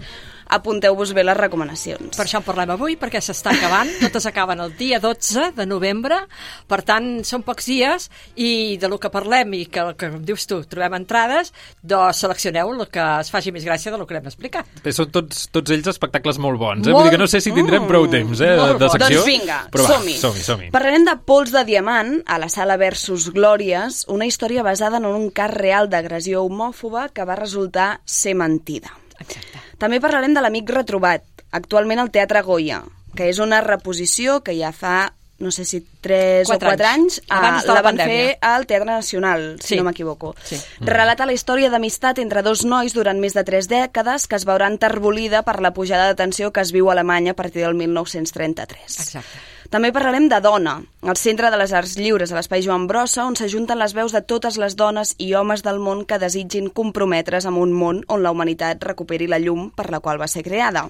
Speaker 1: apunteu-vos bé les recomanacions.
Speaker 13: Per això en parlem avui, perquè s'està acabant. [LAUGHS] Totes acaben el dia 12 de novembre. Per tant, són pocs dies i de lo que parlem i que, que com dius tu, trobem entrades, doncs seleccioneu el que es faci més gràcia de lo que hem explicat.
Speaker 14: Bé, són tots, tots ells espectacles molt bons, eh?
Speaker 13: Molt-
Speaker 14: Vull dir que no sé si tindrem prou temps, eh, de, de secció.
Speaker 1: Doncs vinga, som-hi.
Speaker 14: som-hi, som-hi.
Speaker 1: Parlarem de Pols de Diamant, a la sala Versus Glòries, una història basada en un cas real d'agressió homòfoba que va resultar ser mentida.
Speaker 13: Exacte.
Speaker 1: També parlarem de l'amic retrobat, actualment al Teatre Goya, que és una reposició que ja fa, no sé si 3
Speaker 13: Quatre
Speaker 1: o 4 anys,
Speaker 13: anys. Abans
Speaker 1: la,
Speaker 13: la
Speaker 1: van
Speaker 13: pandèmia.
Speaker 1: fer al Teatre Nacional, si
Speaker 13: Sí.
Speaker 1: no m'equivoco.
Speaker 13: Sí.
Speaker 1: Relata la història d'amistat entre dos nois durant més de 3 dècades que es veurà enterbolida per la pujada de tensió que es viu a Alemanya a partir del 1933.
Speaker 13: Exacte.
Speaker 1: També parlarem de Dona, al centre de les arts lliures a l'Espai Joan Brossa, on s'ajunten les veus de totes les dones i homes del món que desitgin comprometre's amb un món on la humanitat recuperi la llum per la qual va ser creada.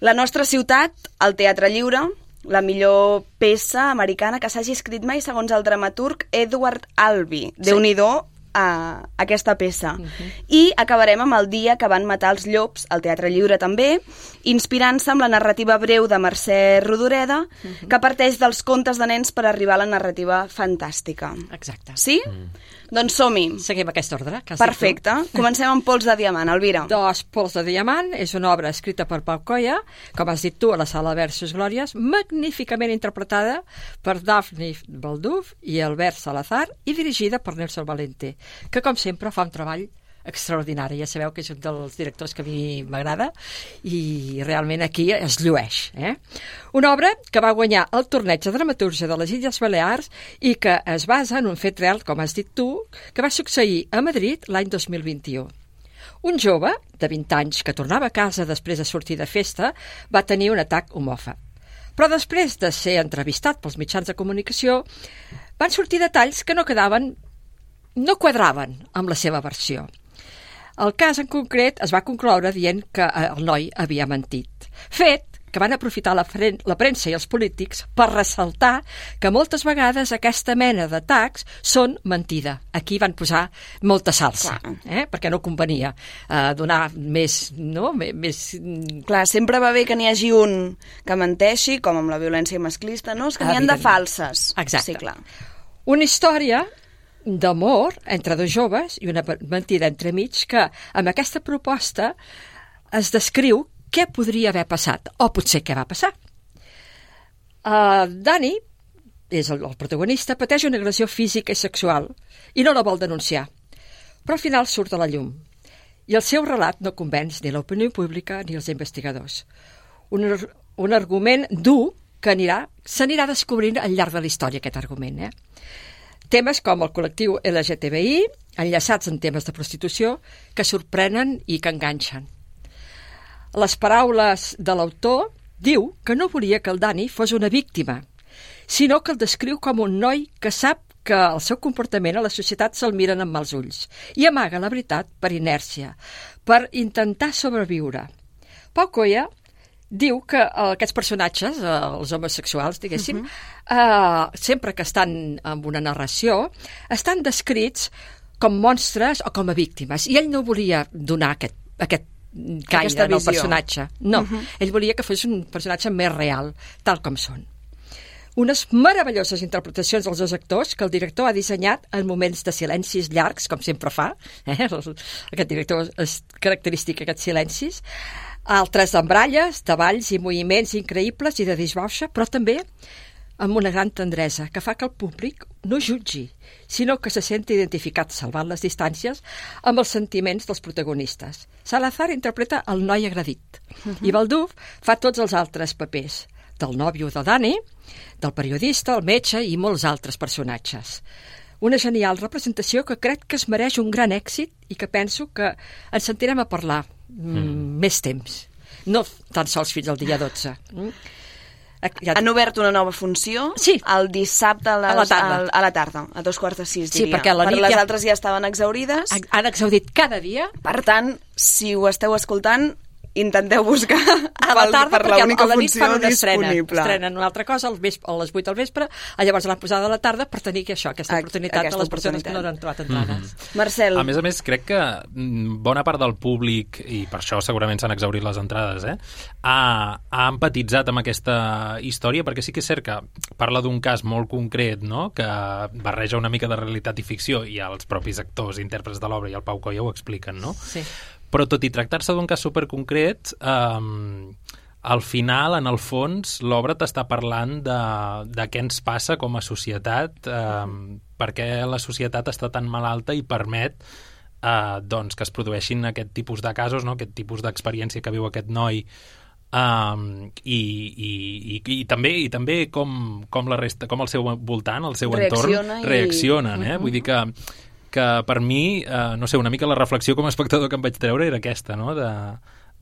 Speaker 1: La nostra ciutat, el Teatre Lliure, la millor peça americana que s'hagi escrit mai segons el dramaturg Edward Albee.
Speaker 13: Sí.
Speaker 1: Déu-n'hi-do a aquesta peça. I acabarem amb el dia que van matar els llops, al Teatre Lliure també, inspirant-se amb la narrativa breu de Mercè Rodoreda, que parteix dels contes de nens per arribar a la narrativa fantàstica.
Speaker 13: Exacte.
Speaker 1: Sí? Doncs som-hi.
Speaker 13: Seguim aquest ordre. Que.
Speaker 1: Perfecte. [LAUGHS] Comencem amb Pols de Diamant, Elvira.
Speaker 13: Dos Pols de Diamant és una obra escrita per Pau Coia, com has dit tu, a la sala Versus Glòries, magníficament interpretada per Daphne Balduf i Albert Salazar i dirigida per Nelson Valente, que com sempre fa un treball extraordinari. Ja sabeu que és un dels directors que a mi m'agrada i realment aquí es llueix. Eh? Una obra que va guanyar el torneig de dramaturgia de les Illes Balears i que es basa en un fet real, com has dit tu, que va succeir a Madrid l'any 2021. Un jove de 20 anys que tornava a casa després de sortir de festa va tenir un atac homòfob. Però després de ser entrevistat pels mitjans de comunicació, van sortir detalls que no quedaven, no quadraven amb la seva versió. El cas en concret es va concloure dient que eh, el noi havia mentit. Fet que van aprofitar la, la premsa i els polítics per ressaltar que moltes vegades aquesta mena d'atacs són mentida. Aquí van posar molta salsa, eh? perquè no convenia eh, donar més... No? més...
Speaker 1: Clar, sempre va bé que n'hi hagi un que menteixi, com amb la violència masclista, no? És que n'hi han de falses.
Speaker 13: Exacte.
Speaker 1: Sí, clar.
Speaker 13: Una història d'amor entre dos joves i una mentida entremig que amb aquesta proposta es descriu què podria haver passat, o potser què va passar. Uh, Dani, és el, el protagonista, pateix una agressió física i sexual i no la vol denunciar, però al final surt a la llum. I el seu relat no convenç ni l'opinió pública ni els investigadors. Un, un argument dur que anirà s'anirà descobrint al llarg de la història, aquest argument. Eh? Temes com el col·lectiu LGTBI, enllaçats en temes de prostitució, que sorprenen i que enganxen. Les paraules de l'autor diu que no volia que el Dani fos una víctima, sinó que el descriu com un noi que sap que el seu comportament a la societat se'l miren amb mals ulls i amaga la veritat per inèrcia, per intentar sobreviure. Pau Coia diu que eh, aquests personatges, eh, els homosexuals, diguéssim, uh -huh. eh, sempre que estan en una narració, estan descrits com monstres o com a víctimes. I ell no volia donar aquest, aquest gaire al personatge. No, uh -huh. ell volia que fos un personatge més real, tal com són. Unes meravelloses interpretacions dels dos actors que el director ha dissenyat en moments de silencis llargs, com sempre fa. Eh? Aquest director és característic, aquests silencis altres d'embralles, de balls i moviments increïbles i de disbauxa, però també amb una gran tendresa que fa que el públic no jutgi, sinó que se senti identificat, salvant les distàncies, amb els sentiments dels protagonistes. Salazar interpreta el noi agredit uh -huh. i Balduf fa tots els altres papers, del nòvio de Dani, del periodista, el metge i molts altres personatges. Una genial representació que crec que es mereix un gran èxit i que penso que ens sentirem a parlar mm. més temps. No tan sols fins al dia 12. Mm?
Speaker 1: Ja... Han obert una nova funció
Speaker 13: sí.
Speaker 1: el dissabte a, les,
Speaker 13: a, la tarda.
Speaker 1: a, a la tarda, a dos quarts de sis,
Speaker 13: sí,
Speaker 1: diria.
Speaker 13: perquè a la nit
Speaker 1: per les
Speaker 13: ja...
Speaker 1: altres ja estaven exaurides.
Speaker 13: Han exaudit cada dia.
Speaker 1: Per tant, si ho esteu escoltant, intenteu buscar
Speaker 13: a la tarda,
Speaker 1: per
Speaker 13: perquè
Speaker 1: l'única
Speaker 13: a la nit fan una estrena.
Speaker 1: disponible.
Speaker 13: Estrenen una altra cosa al vespre, a les 8 del vespre, i llavors l'han posada a la tarda per tenir que això, aquesta oportunitat
Speaker 1: aquesta
Speaker 13: de les persones que no han trobat entrades. Mm
Speaker 1: -hmm. Marcel.
Speaker 14: A més a més, crec que mm, bona part del públic, i per això segurament s'han exaurit les entrades, eh, ha, ha empatitzat amb aquesta història, perquè sí que és cert que parla d'un cas molt concret, no?, que barreja una mica de realitat i ficció, i els propis actors, intèrprets de l'obra i el Pau Coia ho expliquen, no?
Speaker 13: Sí
Speaker 14: però tot i tractar-se d'un cas superconcret, eh, al final, en el fons, l'obra t'està parlant de, de què ens passa com a societat, eh, perquè la societat està tan malalta i permet eh, doncs, que es produeixin aquest tipus de casos, no? aquest tipus d'experiència que viu aquest noi, Um, i, i, i, i també i també com, com la resta com el seu voltant, el seu
Speaker 1: Reacciona
Speaker 14: entorn
Speaker 1: i...
Speaker 14: reaccionen, eh?
Speaker 1: Uh -huh.
Speaker 14: Vull dir que que per mi, eh, no sé, una mica la reflexió com a espectador que em vaig treure era aquesta, no?, de,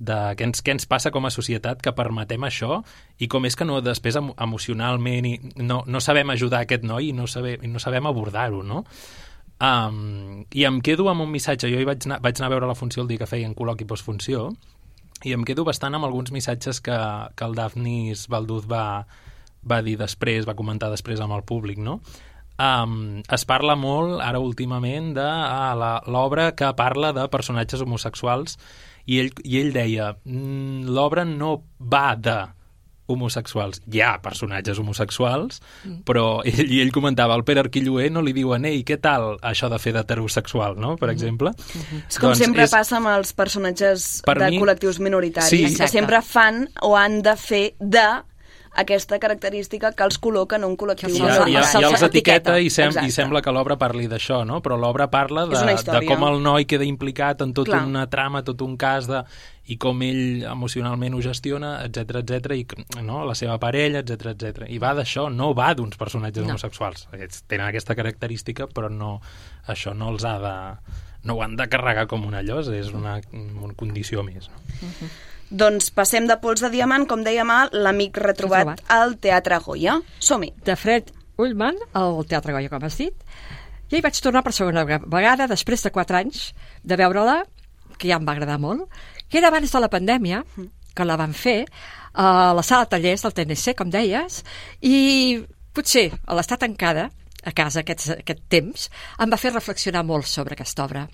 Speaker 14: de què ens, què ens passa com a societat que permetem això i com és que no després emocionalment i no, no sabem ajudar aquest noi i no, saber, i no sabem abordar-ho, no? Um, I em quedo amb un missatge, jo hi vaig anar, vaig anar a veure la funció el dia que feien col·loqui postfunció i em quedo bastant amb alguns missatges que, que el Daphnis Valduz va, va dir després, va comentar després amb el públic, no? Um, es parla molt, ara últimament, de ah, l'obra que parla de personatges homosexuals i ell, i ell deia mm, l'obra no va de homosexuals. Hi ha personatges homosexuals, mm. però [LAUGHS] ell, i ell comentava, el Pere Arquilloé no li diuen ei, què tal això de fer d'heterosexual, no?, per mm. exemple. Mm
Speaker 1: -hmm. És com doncs sempre és... passa amb els personatges de mi... col·lectius minoritaris,
Speaker 14: sí.
Speaker 1: que sempre fan o han de fer de aquesta característica que els col·loca en un col·lectiu.
Speaker 14: I, ja, ja, ja els etiqueta i, sem i sembla que l'obra parli d'això, no? Però l'obra parla de, de com el noi queda implicat en tota una trama, tot un cas de i com ell emocionalment ho gestiona, etc etc i no, la seva parella, etc etc. I va d'això, no va d'uns personatges no. homosexuals. Aquests tenen aquesta característica, però no això no els ha de no ho han de carregar com una llosa, és una, una condició més. No?
Speaker 1: Uh -huh. Doncs passem de pols de diamant, com dèiem, a l'amic retrobat
Speaker 13: Retrobat.
Speaker 1: al Teatre Goya. Som-hi.
Speaker 13: de Fred Ullman al Teatre Goya, com has dit. I hi vaig tornar per segona vegada, després de 4 anys de veure-la, que ja em va agradar molt, que era abans de la pandèmia, que la van fer a la sala de tallers del TNC, com deies, i potser a l'estar tancada a casa aquest, aquest temps, em va fer reflexionar molt sobre aquesta obra.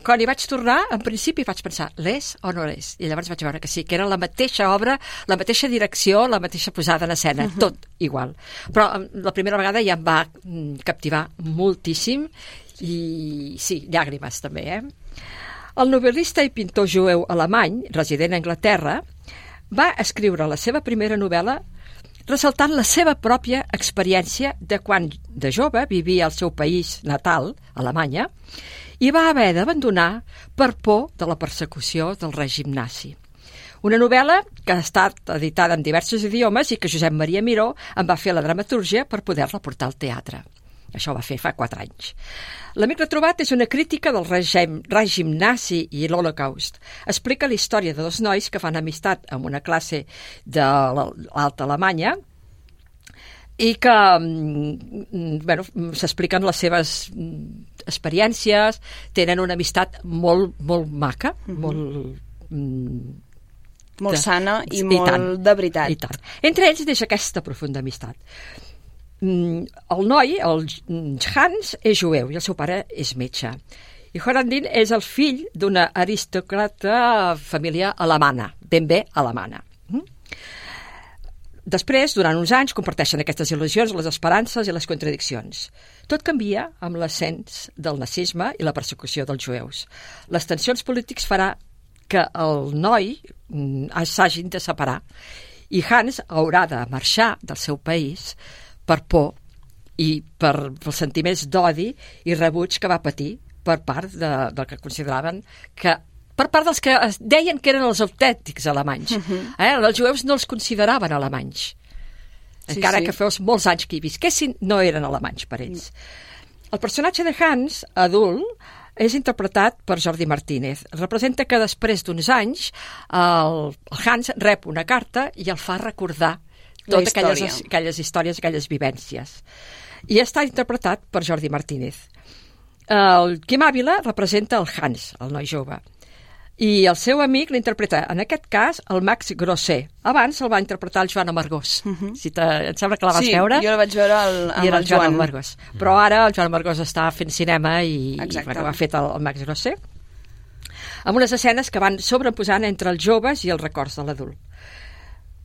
Speaker 13: Quan hi vaig tornar, en principi vaig pensar, l'és o no l'és? I llavors vaig veure que sí, que era la mateixa obra, la mateixa direcció, la mateixa posada en escena, uh -huh. tot igual. Però la primera vegada ja em va mm, captivar moltíssim i sí, llàgrimes també, eh? El novel·lista i pintor jueu alemany, resident a Anglaterra, va escriure la seva primera novel·la ressaltant la seva pròpia experiència de quan de jove vivia al seu país natal, Alemanya, i va haver d'abandonar per por de la persecució del règim nazi. Una novel·la que ha estat editada en diversos idiomes i que Josep Maria Miró en va fer la dramatúrgia per poder-la portar al teatre. Això va fer fa quatre anys. L'Amic retrobat és una crítica del règim, règim nazi i l'Holocaust. Explica la història de dos nois que fan amistat amb una classe de l'alta Alemanya i que mm, bueno, s'expliquen les seves mm, experiències, tenen una amistat molt, molt maca, mm -hmm. molt... Mm,
Speaker 1: Molt
Speaker 13: de-
Speaker 1: sana i
Speaker 13: i
Speaker 1: molt
Speaker 13: tant.
Speaker 1: de veritat.
Speaker 13: I tant. Entre ells deixa aquesta profunda amistat. Mm, el noi, el Hans, és jueu i el seu pare és metge. I Horandin és el fill d'una aristòcrata família alemana, ben bé alemana. Després, durant uns anys, comparteixen aquestes il·lusions, les esperances i les contradiccions. Tot canvia amb l'ascens del nazisme i la persecució dels jueus. Les tensions polítics farà que el noi mm, s'hagin de separar i Hans haurà de marxar del seu país per por i per els sentiments d'odi i rebuig que va patir per part de, del que consideraven que per part dels que es deien que eren els autèntics alemanys. Uh -huh. eh? Els jueus no els consideraven alemanys.
Speaker 1: Sí,
Speaker 13: Encara
Speaker 1: sí.
Speaker 13: que fos molts anys que hi visquessin, no eren alemanys per ells. El personatge de Hans, adult, és interpretat per Jordi Martínez. Representa que després d'uns anys el, Hans rep una carta i el fa recordar totes aquelles, aquelles històries, aquelles vivències. I està interpretat per Jordi Martínez. El Quim Ávila representa el Hans, el noi jove. I el seu amic l'interpreta, en aquest cas, el Max Grosser. Abans el va interpretar el Joan Amargós. Uh -huh. si te, em sembla que la vas
Speaker 1: Mhm. sí,
Speaker 13: veure.
Speaker 1: jo la vaig veure el, amb
Speaker 13: I era
Speaker 1: el
Speaker 13: el Joan
Speaker 1: Joan.
Speaker 13: Amargós. Però ara el Joan Amargós està fent cinema i, i
Speaker 1: Exacte.
Speaker 13: bueno, ho ha fet el, el Max Grosser amb unes escenes que van sobreposant entre els joves i els records de l'adult.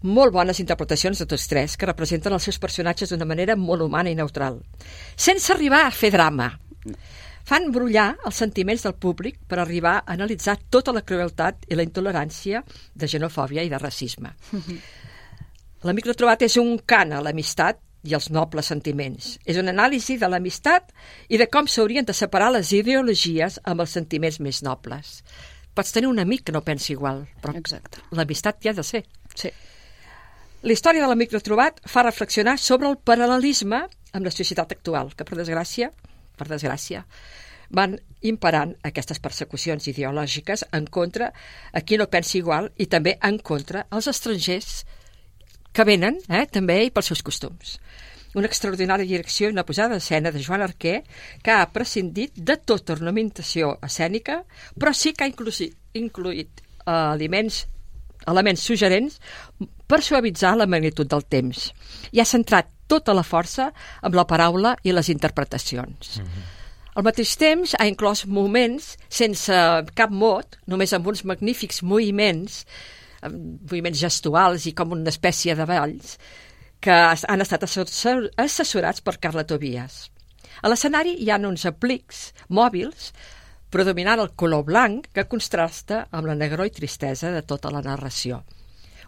Speaker 13: Molt bones interpretacions de tots tres, que representen els seus personatges d'una manera molt humana i neutral, sense arribar a fer drama. Fan brollar els sentiments del públic per arribar a analitzar tota la crueltat i la intolerància de xenofòbia i de racisme. L'amic retrobat és un cant a l'amistat i els nobles sentiments. És una anàlisi de l'amistat i de com s'haurien de separar les ideologies amb els sentiments més nobles. Pots tenir un amic que no pensi igual, però
Speaker 1: Exacte.
Speaker 13: l'amistat hi ha de ser.
Speaker 1: Sí.
Speaker 13: La història de l'amic retrobat fa reflexionar sobre el paral·lelisme amb la societat actual, que per desgràcia, per desgràcia, van imperant aquestes persecucions ideològiques en contra a qui no pensi igual i també en contra als estrangers que venen, eh, també, i pels seus costums. Una extraordinària direcció i una posada d'escena de Joan Arquer que ha prescindit de tota ornamentació escènica, però sí que ha inclusi, incluït eh, aliments, elements suggerents per suavitzar la magnitud del temps. I ha centrat tota la força amb la paraula i les interpretacions. Al mateix temps ha inclòs moments sense cap mot, només amb uns magnífics moviments, moviments gestuals i com una espècie de balls, que han estat assessor- assessorats per Carla Tobias. A l'escenari hi ha uns aplics mòbils predominant el color blanc que contrasta amb la negror i tristesa de tota la narració.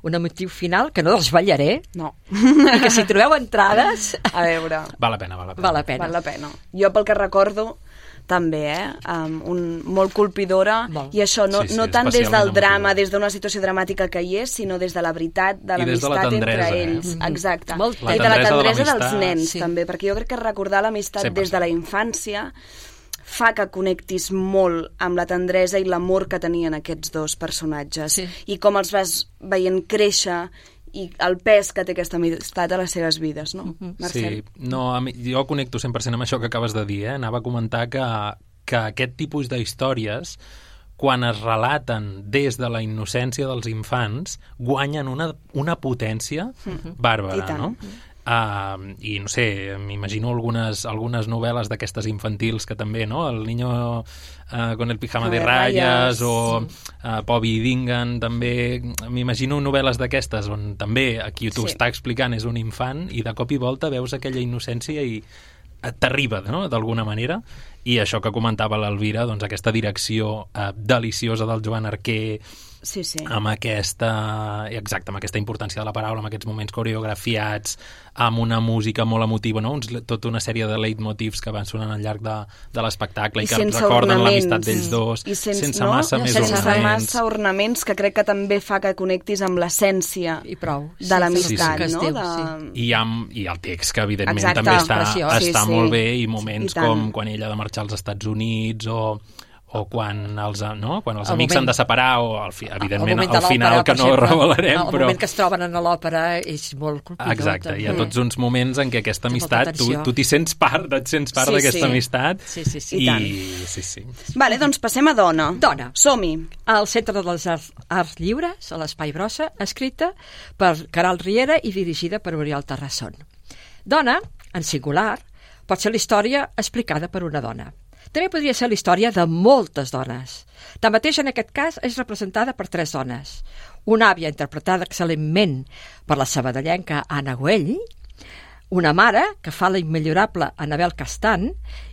Speaker 13: Un motiu final que no desvetllaré
Speaker 1: No.
Speaker 13: i que si trobeu entrades
Speaker 1: A veure,
Speaker 14: Val la pena, val la pena.
Speaker 13: val la pena.
Speaker 1: val la pena. Jo pel que recordo també, eh? Um, un, molt colpidora
Speaker 13: Molt.
Speaker 1: i això no,
Speaker 14: Sí, sí,
Speaker 1: no tant des del drama,
Speaker 14: emotiva.
Speaker 1: des d'una situació dramàtica que hi és, sinó des de la veritat, de l'amistat entre
Speaker 14: eh?
Speaker 1: ells.
Speaker 13: Mhm.
Speaker 1: Exacte.
Speaker 13: Molt
Speaker 14: La
Speaker 1: I de la
Speaker 14: tendresa de
Speaker 1: dels nens,
Speaker 13: Sí.
Speaker 1: també, perquè jo crec que recordar l'amistat des de la infància fa que connectis molt amb la tendresa i l'amor que tenien aquests dos personatges
Speaker 13: Sí.
Speaker 1: i com els vas veient créixer i el pes que té aquesta amistat a les seves vides, no? Marcel?
Speaker 14: Sí, no, a mi, jo connecto 100% amb això que acabes de dir, eh? Anava a comentar que, que aquest tipus d'històries quan es relaten des de la innocència dels infants, guanyen una, una potència
Speaker 1: Mhm. I
Speaker 14: bàrbara, no? Uh, I no sé, m'imagino algunes, algunes novel·les d'aquestes infantils que també, no? El niño uh, con el pijama de ratlles
Speaker 1: ratlles,
Speaker 14: o uh, Bobby Dingan també, m'imagino novel·les d'aquestes on també a qui t'ho
Speaker 1: Sí.
Speaker 14: està explicant és un infant i de cop i volta veus aquella innocència i t'arriba, no?, d'alguna manera i això que comentava l'Elvira, doncs aquesta direcció eh, deliciosa del Joan Arquer
Speaker 1: Sí, sí.
Speaker 14: amb aquesta, exacte, amb aquesta importància de la paraula, amb aquests moments coreografiats, amb una música molt emotiva, no? Uns, tota una sèrie de leitmotivs que van sonant al llarg de, de l'espectacle i,
Speaker 1: I
Speaker 14: que
Speaker 1: sense
Speaker 14: recorden l'amistat d'ells dos,
Speaker 1: I sense,
Speaker 14: sense
Speaker 1: no?
Speaker 14: massa més
Speaker 1: sense
Speaker 14: ornaments.
Speaker 1: massa ornaments, que crec que també fa que connectis amb l'essència
Speaker 13: I prou.
Speaker 1: de l'amistat,
Speaker 13: que es
Speaker 1: no? de...
Speaker 13: sí.
Speaker 14: I, amb, I el text, que evidentment
Speaker 1: Exacte.
Speaker 14: també està,
Speaker 13: Preciós.
Speaker 14: està
Speaker 1: Sí, sí.
Speaker 14: molt bé, i
Speaker 1: I
Speaker 14: moments
Speaker 1: tant.
Speaker 14: com quan ella ha de marxar als Estats Units o o quan els, no? quan els
Speaker 13: El
Speaker 14: amics s'han de separar o al fi, evidentment al final que no
Speaker 13: exemple,
Speaker 14: revelarem
Speaker 13: el
Speaker 14: però
Speaker 13: moment que es troben a l'òpera és molt colpidor.
Speaker 14: Exacte, hi ha
Speaker 13: també.
Speaker 14: tots uns moments en què aquesta amistat, tu tu t'hi sents part, et sents part
Speaker 1: Sí,
Speaker 14: d'aquesta
Speaker 1: sí.
Speaker 14: amistat
Speaker 13: Sí, sí, sí.
Speaker 14: i,
Speaker 1: I tant.
Speaker 14: sí, sí.
Speaker 1: Vale, doncs passem a Dona.
Speaker 13: Dona.
Speaker 1: Som-hi.
Speaker 13: al Centre de les Arts, Arts Lliures, a l'Espai Brossa, escrita per Caral Riera i dirigida per Oriol Terrasson. Dona, en singular, pot ser la història explicada per una dona. També podria ser la història de moltes dones. Tanmateix, en aquest cas, és representada per tres dones. Una àvia interpretada excel·lentment per la sabadellenca Anna Güell, una mare, que fa la immillorable Anabel Castan,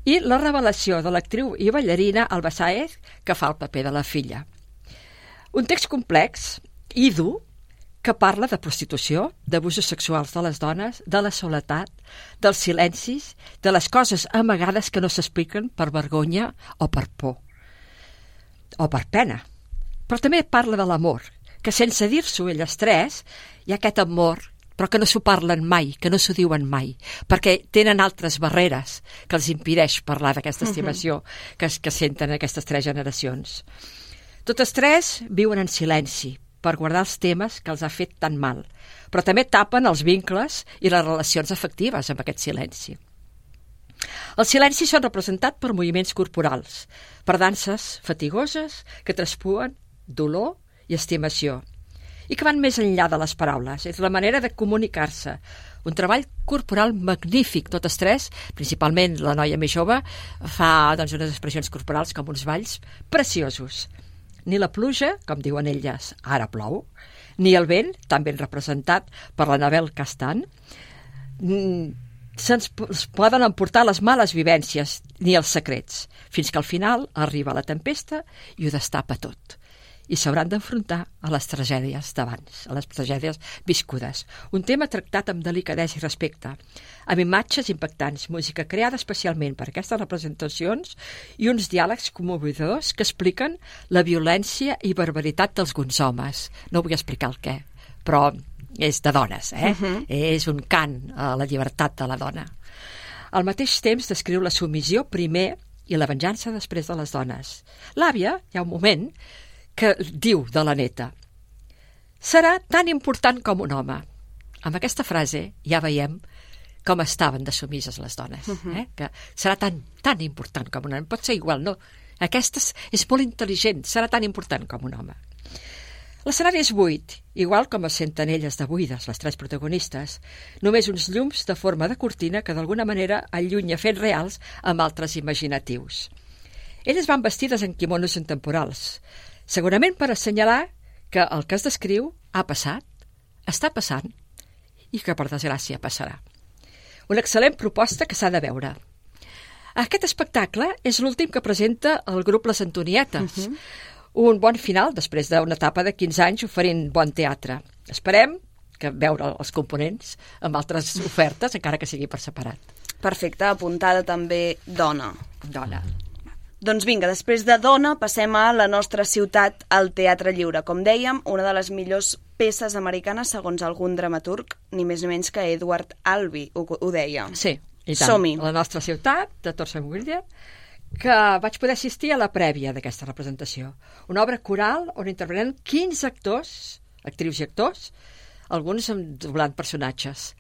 Speaker 13: i la revelació de l'actriu i ballarina Alba Saez, que fa el paper de la filla. Un text complex i que parla de prostitució, d'abusos sexuals de les dones, de la soledat, dels silencis, de les coses amagades que no s'expliquen per vergonya o per por o per pena. Però també parla de l'amor, que sense dir-s'ho elles tres, hi ha aquest amor, però que no s'ho parlen mai, que no s'ho diuen mai, perquè tenen altres barreres que els impideix parlar d'aquesta estimació que, es- que senten aquestes tres generacions. Totes tres viuen en silenci per guardar els temes que els ha fet tan mal, però també tapen els vincles i les relacions afectives amb aquest silenci. Els silencis són representats per moviments corporals, per danses fatigoses que traspuen dolor i estimació, i que van més enllà de les paraules. És la manera de comunicar-se. Un treball corporal magnífic, totes tres, principalment la noia més jove, fa doncs, unes expressions corporals com uns balls preciosos. Ni la pluja, com diuen elles, ara plou, ni el vent, tan ben representat per l'Anabel Castan, mm, se'ns poden emportar les males vivències ni els secrets, fins que al final arriba la tempesta i ho destapa tot. I s'hauran d'enfrontar a les tragèdies d'abans, a les tragèdies viscudes. Un tema tractat amb delicadesa i respecte, amb imatges impactants, música creada especialment per aquestes representacions i uns diàlegs commovedors que expliquen la violència i barbaritat d'alguns homes. No vull explicar el què, però és de dones, eh?
Speaker 1: Mhm.
Speaker 13: És un cant a la llibertat de la dona. Al mateix temps descriu la submissió primer i la venjança després de les dones. L'àvia, hi ha un moment, que diu de la neta serà tan important com un home. Amb aquesta frase ja veiem com estaven de sumises les dones, eh? que serà tan, tan important com un home. Pot ser igual, no? Aquesta és, és molt intel·ligent, serà tan important com un home. L'escenari és buit, igual com es senten elles de buides, les tres protagonistes, només uns llums de forma de cortina que d'alguna manera allunya fets reals amb altres imaginatius. Elles van vestides en quimonos intemporals, segurament per assenyalar que el que es descriu ha passat, està passant i que per desgràcia passarà. Una excel·lent proposta que s'ha de veure. Aquest espectacle és l'últim que presenta el grup Les Antonietes. Uh -huh. Un bon final després d'una etapa de 15 anys oferint bon teatre. Esperem que veure els components amb altres ofertes, encara que sigui per separat.
Speaker 1: Perfecte, apuntada també Dona.
Speaker 13: Dona.
Speaker 1: Doncs vinga, després de Dona passem a la nostra ciutat, al Teatre Lliure. Com dèiem, una de les millors peces americanes segons algun dramaturg, ni més ni menys que Edward Albee ho, ho deia.
Speaker 13: Sí, i tant.
Speaker 1: Som-hi.
Speaker 13: La nostra ciutat, de Torsen William, que vaig poder assistir a la prèvia d'aquesta representació. Una obra coral on interpreten 15 actors, actrius i actors, alguns amb doblant personatges.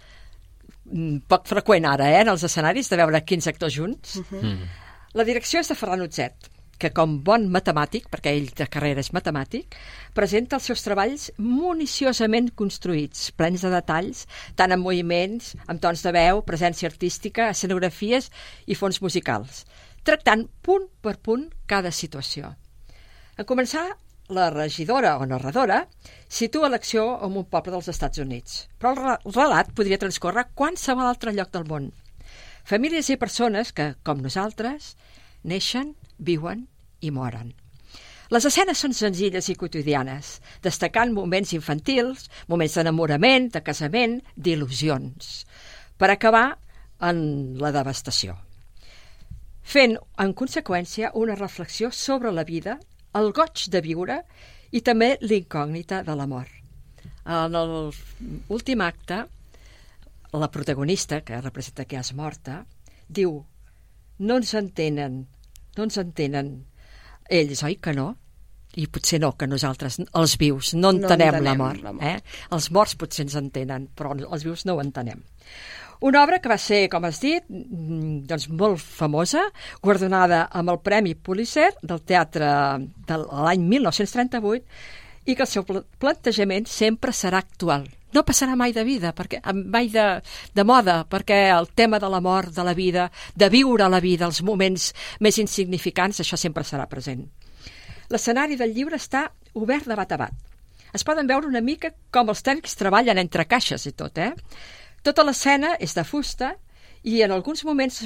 Speaker 13: Mm, Poc freqüent ara, eh, en els escenaris, de veure 15 actors junts.
Speaker 14: Mm.
Speaker 4: Mm.
Speaker 13: La direcció és de Ferran Utzet, que com bon matemàtic, perquè ell de carrera és matemàtic, presenta els seus treballs municiosament construïts, plens de detalls, tant en moviments, amb tons de veu, presència artística, escenografies i fons musicals, tractant punt per punt cada situació. En començar, la regidora o narradora situa l'acció en un poble dels Estats Units, però el re- el relat podria transcórrer a qualsevol altre lloc del món. Famílies i persones que, com nosaltres, neixen, viuen i moren. Les escenes són senzilles i quotidianes, destacant moments infantils, moments d'enamorament, de casament, d'il·lusions, per acabar en la devastació. Fent, en conseqüència, una reflexió sobre la vida, el goig de viure i també l'incògnita de la mort. En l'últim acte, la protagonista, que representa que és morta, diu no ens entenen, no ens entenen ells, oi que no? I potser no, que nosaltres, els vius, no
Speaker 1: No
Speaker 13: entenem,
Speaker 1: entenem
Speaker 13: la mort.
Speaker 1: la mort.
Speaker 13: Eh? Els morts potser ens entenen, però els vius no ho entenem. Una obra que va ser, com has dit, mm, doncs molt famosa, guardonada amb el Premi Pulitzer del teatre de l'any 1938 i que el seu pla- plantejament sempre serà actual. No passarà mai de vida, perquè, mai de, de moda, perquè el tema de la mort, de la vida, de viure la vida, els moments més insignificants, això sempre serà present. L'escenari del llibre està obert de bat a bat. Es poden veure una mica com els tècnics treballen entre caixes i tot, eh? Tota l'escena és de fusta i en alguns moments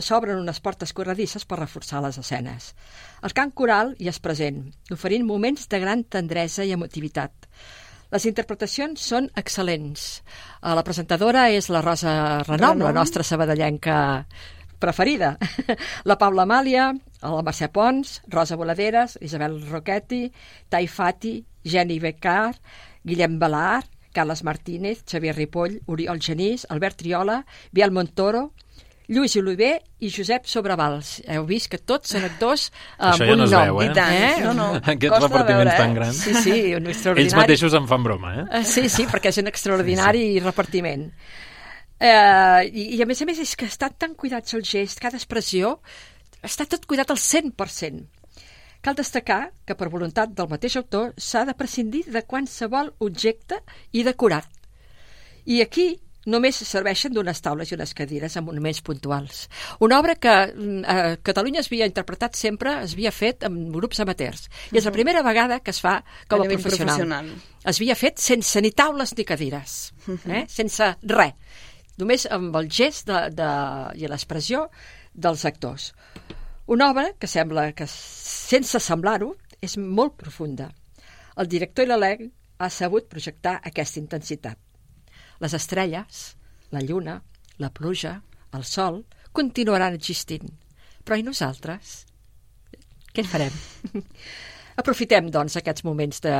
Speaker 13: s'obren unes portes corredisses per reforçar les escenes. El cant coral hi és present, oferint moments de gran tendresa i emotivitat. Les interpretacions són excel·lents. Eh, La presentadora és la Rosa Renom, la
Speaker 1: Renom.
Speaker 13: nostra sabadellenca preferida. [LAUGHS] La Paula Amàlia, la Mercè Pons, Rosa Voladeres, Isabel Roquetti, Tai Fati, Jenny Becar, Guillem Balar, Carles Martínez, Xavier Ripoll, Oriol Genís, Albert Triola, Biel Montoro, Lluís Oliver i Josep Sobrevals. Heu vist que tots són actors amb
Speaker 14: Això ja
Speaker 13: un
Speaker 14: no es
Speaker 13: nom.
Speaker 14: veu, eh?
Speaker 1: I tant. No, no, [LAUGHS]
Speaker 14: Aquests
Speaker 1: costa
Speaker 14: repartiments
Speaker 1: veure, eh?
Speaker 14: tan grans.
Speaker 13: Sí, sí, un extraordinari.
Speaker 14: Ells mateixos en fan broma, eh?
Speaker 13: Eh, Sí, sí, perquè és un extraordinari sí, sí. repartiment. Eh, i, I a més a més és que estan tan cuidats el gest, cada expressió, està tot cuidat al 100%. Cal destacar que per voluntat del mateix autor s'ha de prescindir de qualsevol objecte i decorat. I aquí només serveixen d'unes taules i unes cadires amb monuments puntuals. Una obra que mm, a Catalunya es havia interpretat sempre, es havia fet amb grups amateurs. I és la primera vegada que es fa com
Speaker 1: A
Speaker 13: a, professional.
Speaker 1: professional.
Speaker 13: Es havia fet sense ni taules ni cadires, eh? sense res. Només amb el gest de, de, i l'expressió dels actors. Una obra que sembla que, sense semblar-ho, és molt profunda. El director i l'elenc ha sabut projectar aquesta intensitat. Les estrelles, la lluna, la pluja, el sol, continuaran existint. Però i nosaltres? Què en farem? [LAUGHS] Aprofitem, doncs, aquests moments de,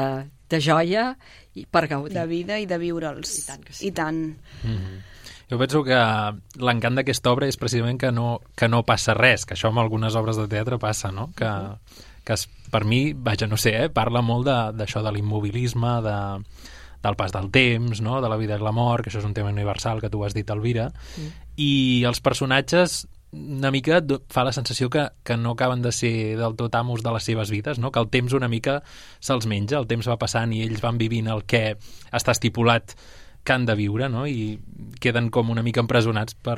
Speaker 13: de joia i per gaudir.
Speaker 1: De vida i de viure'ls. I tant que sí. I tant.
Speaker 14: Mm -hmm. Jo penso que l'encant d'aquesta obra és precisament que no, que no passa res, que això amb algunes obres de teatre passa, no? Que, que es, per mi, vaja, no sé, eh, parla molt de- d'això, de, de l'immobilisme, de, del pas del temps, no? de la vida i la mort, que això és un tema universal que tu has dit, Elvira,
Speaker 13: Mm.
Speaker 14: i els personatges una mica fa la sensació que, que no acaben de ser del tot amos de les seves vides, no? que el temps una mica se'ls menja, el temps va passant i ells van vivint el que està estipulat que han de viure, no? I queden com una mica empresonats per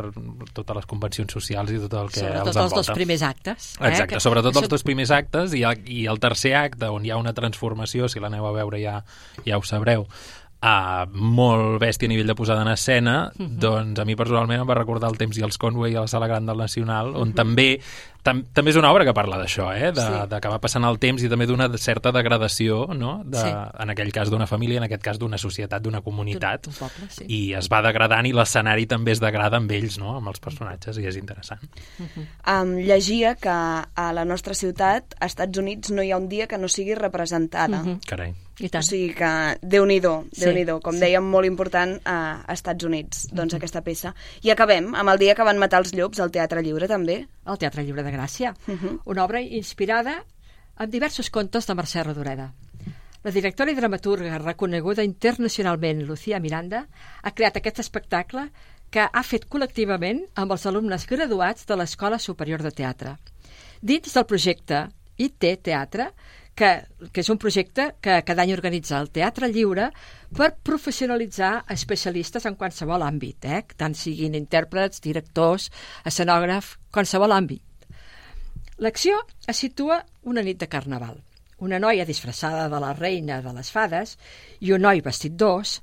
Speaker 14: totes les convencions socials i tot el que
Speaker 13: Sobretot
Speaker 14: els
Speaker 13: els dos
Speaker 14: envolta.
Speaker 13: primers actes, eh,
Speaker 14: Exacte,
Speaker 13: que-
Speaker 14: sobretot
Speaker 13: això-
Speaker 14: els dos primers actes i, el- i el tercer acte, on hi ha una transformació, si l'aneu a veure ja, ja ho sabreu, uh, molt bèstia a nivell de posada en escena,
Speaker 13: Mhm.
Speaker 14: doncs a mi personalment em va recordar el temps i els Conway a la Sala Gran del Nacional, on
Speaker 13: Mhm.
Speaker 14: també tam, també és una obra que parla d'això, eh? de,
Speaker 13: Sí.
Speaker 14: de que va passant el temps i també d'una certa degradació, no? de,
Speaker 13: Sí.
Speaker 14: en aquell cas d'una família, en aquest cas d'una societat, d'una comunitat,
Speaker 13: D'un poble, sí.
Speaker 14: i es va degradant i l'escenari també es degrada amb ells, no? amb els personatges, i és interessant.
Speaker 1: Um, llegia que a la nostra ciutat, als Estats Units, no hi ha un dia que no sigui representada.
Speaker 13: Mhm.
Speaker 14: Carai.
Speaker 13: I tant.
Speaker 1: O sigui que, Déu-n'hi-do,
Speaker 13: Sí,
Speaker 1: Déu-n'hi-do, com
Speaker 13: sí.
Speaker 1: dèiem, molt important a, a Estats Units, doncs aquesta peça. I acabem amb el dia que van matar els llops al Teatre Lliure, també,
Speaker 13: al Teatre Lliure de Gràcia, uh -huh. una obra inspirada en diversos contes de Mercè Rodoreda. La directora i dramaturga reconeguda internacionalment, Lucía Miranda, ha creat aquest espectacle que ha fet col·lectivament amb els alumnes graduats de l'Escola Superior de Teatre. Dins del projecte IT Teatre, que, que és un projecte que cada any organitza el Teatre Lliure per professionalitzar especialistes en qualsevol àmbit, eh? tant siguin intèrprets, directors, escenògraf, qualsevol àmbit. L'acció es situa una nit de carnaval. Una noia disfressada de la reina de les fades i un noi vestit d'os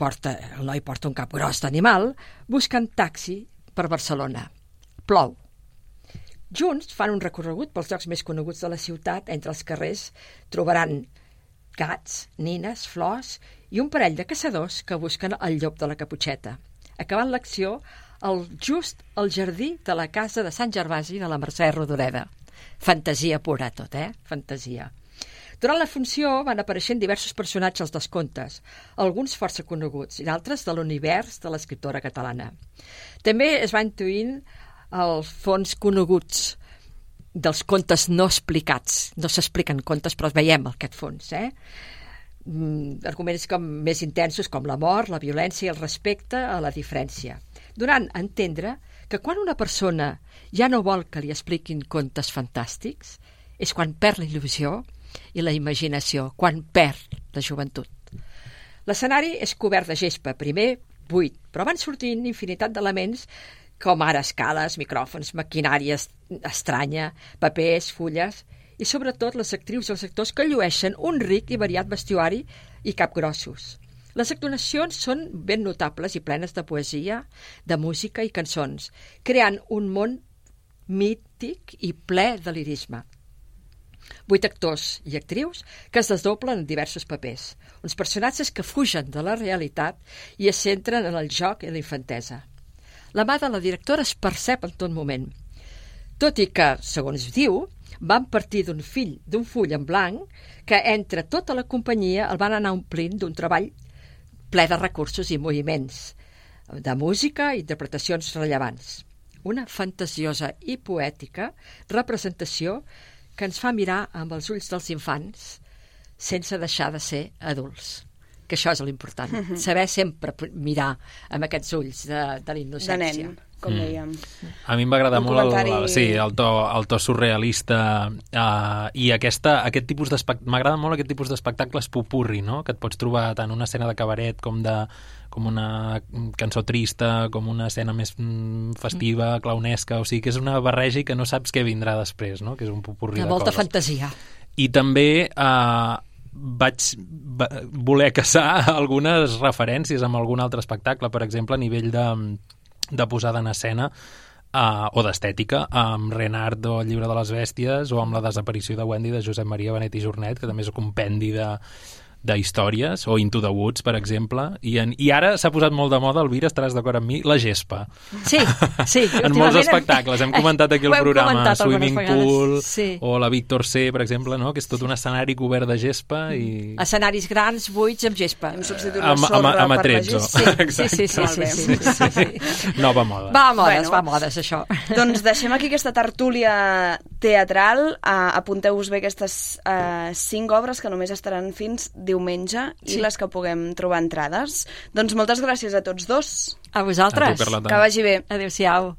Speaker 13: porta, el noi porta un cap gros d'animal, busquen taxi per Barcelona. Plou. Junts fan un recorregut pels llocs més coneguts de la ciutat. Entre els carrers trobaran gats, nines, flors i un parell de caçadors que busquen el llop de la caputxeta. Acabant l'acció, el just al jardí de la casa de Sant Gervasi de la Mercè Rodoreda. Fantasia pura tot, eh? Fantasia. Durant la funció van apareixent diversos personatges dels contes, alguns força coneguts i d'altres de l'univers de l'escriptora catalana. També es van intuint els fons coneguts dels contes no explicats. No s'expliquen contes, però veiem aquest fons, eh? Mm, arguments com més intensos com la mort, la violència i el respecte a la diferència, donant a entendre que quan una persona ja no vol que li expliquin contes fantàstics és quan perd la il·lusió i la imaginació, quan perd la joventut. L'escenari és cobert de gespa, primer buit, però van sortint infinitat d'elements com ara escales, micròfons, maquinària estranya, papers, fulles i sobretot les actrius i els actors que llueixen un ric i variat vestuari i capgrossos. Les actuacions són ben notables i plenes de poesia, de música i cançons, creant un món mític i ple de lirisme vuit actors i actrius que es desdoblen en diversos papers, uns personatges que fugen de la realitat i es centren en el joc i la infantesa. La mà de la directora es percep en tot moment, tot i que, segons diu, van partir d'un fill d'un full en blanc que entre tota la companyia el van anar omplint d'un treball ple de recursos i moviments, de música i interpretacions rellevants. Una fantasiosa i poètica representació que ens fa mirar amb els ulls dels infants sense deixar de ser adults que això és l'important, mm -hmm. saber sempre mirar amb aquests ulls de, de la innocència.
Speaker 1: De nen, com mm. dèiem.
Speaker 14: A mi em va agradar
Speaker 1: Un
Speaker 14: molt
Speaker 1: comentari-
Speaker 14: el, sí, el, to, el to surrealista uh, i aquesta, aquest tipus d'espectacle m'agrada molt aquest tipus d'espectacles pupurri, no? que et pots trobar tant una escena de cabaret com de com una cançó trista, com una escena més mm, festiva, clownesca, o sigui que és una barreja i que no saps què vindrà després, no? que és un pupurri
Speaker 13: De
Speaker 14: de
Speaker 13: molta
Speaker 14: coses.
Speaker 13: fantasia.
Speaker 14: I també eh, vaig va, voler caçar [LAUGHS] algunes referències amb algun altre espectacle, per exemple, a nivell de, de posada en escena uh, o d'estètica, amb Renard o el llibre de les bèsties o amb la desaparició de Wendy de Josep Maria Benet i Jornet, que també és un compendi de de històries, o Into the Woods, per exemple, i, en, i ara s'ha posat molt de moda, Elvira, estaràs d'acord amb mi, la gespa.
Speaker 13: Sí, sí. [LAUGHS]
Speaker 14: en molts espectacles. Hem comentat aquí el programa Swimming. Pool
Speaker 13: Sí.
Speaker 14: o la Víctor C, per exemple, no? que és tot un escenari cobert de gespa i...
Speaker 13: Escenaris grans, buits, amb gespa.
Speaker 1: Hem substituït
Speaker 14: Amb, amb, amb atrezzo.
Speaker 13: Sí, sí, sí, sí, sí,
Speaker 1: bé.
Speaker 13: sí, sí, sí. [LAUGHS]
Speaker 14: Nova moda.
Speaker 13: Va a modes,
Speaker 1: Bueno.
Speaker 13: va a modes, això. [LAUGHS]
Speaker 1: Doncs deixem aquí aquesta tertúlia teatral. Uh, Apunteu-vos bé aquestes uh, cinc obres que només estaran fins diumenge i
Speaker 13: Sí.
Speaker 1: les que puguem trobar entrades. Doncs moltes gràcies a tots dos.
Speaker 13: A vosaltres.
Speaker 14: A tu.
Speaker 1: Que vagi bé.
Speaker 13: Adéu-siau.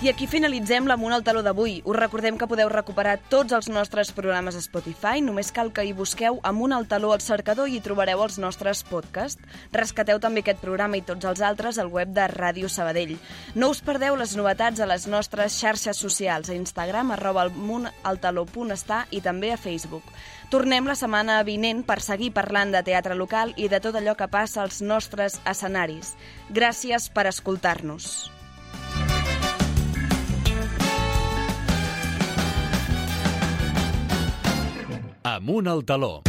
Speaker 1: I aquí finalitzem l'Amunt al Taló d'avui. Us recordem que podeu recuperar tots els nostres programes a Spotify. Només cal que hi busqueu Amunt al Taló al cercador i hi trobareu els nostres podcasts. Rescateu també aquest programa i tots els altres al web de Ràdio Sabadell. No us perdeu les novetats a les nostres xarxes socials, a Instagram, arroba almuntaltaló.està i també a Facebook. Tornem la setmana vinent per seguir parlant de teatre local i de tot allò que passa als nostres escenaris. Gràcies per escoltar-nos.
Speaker 2: Amunt al taló.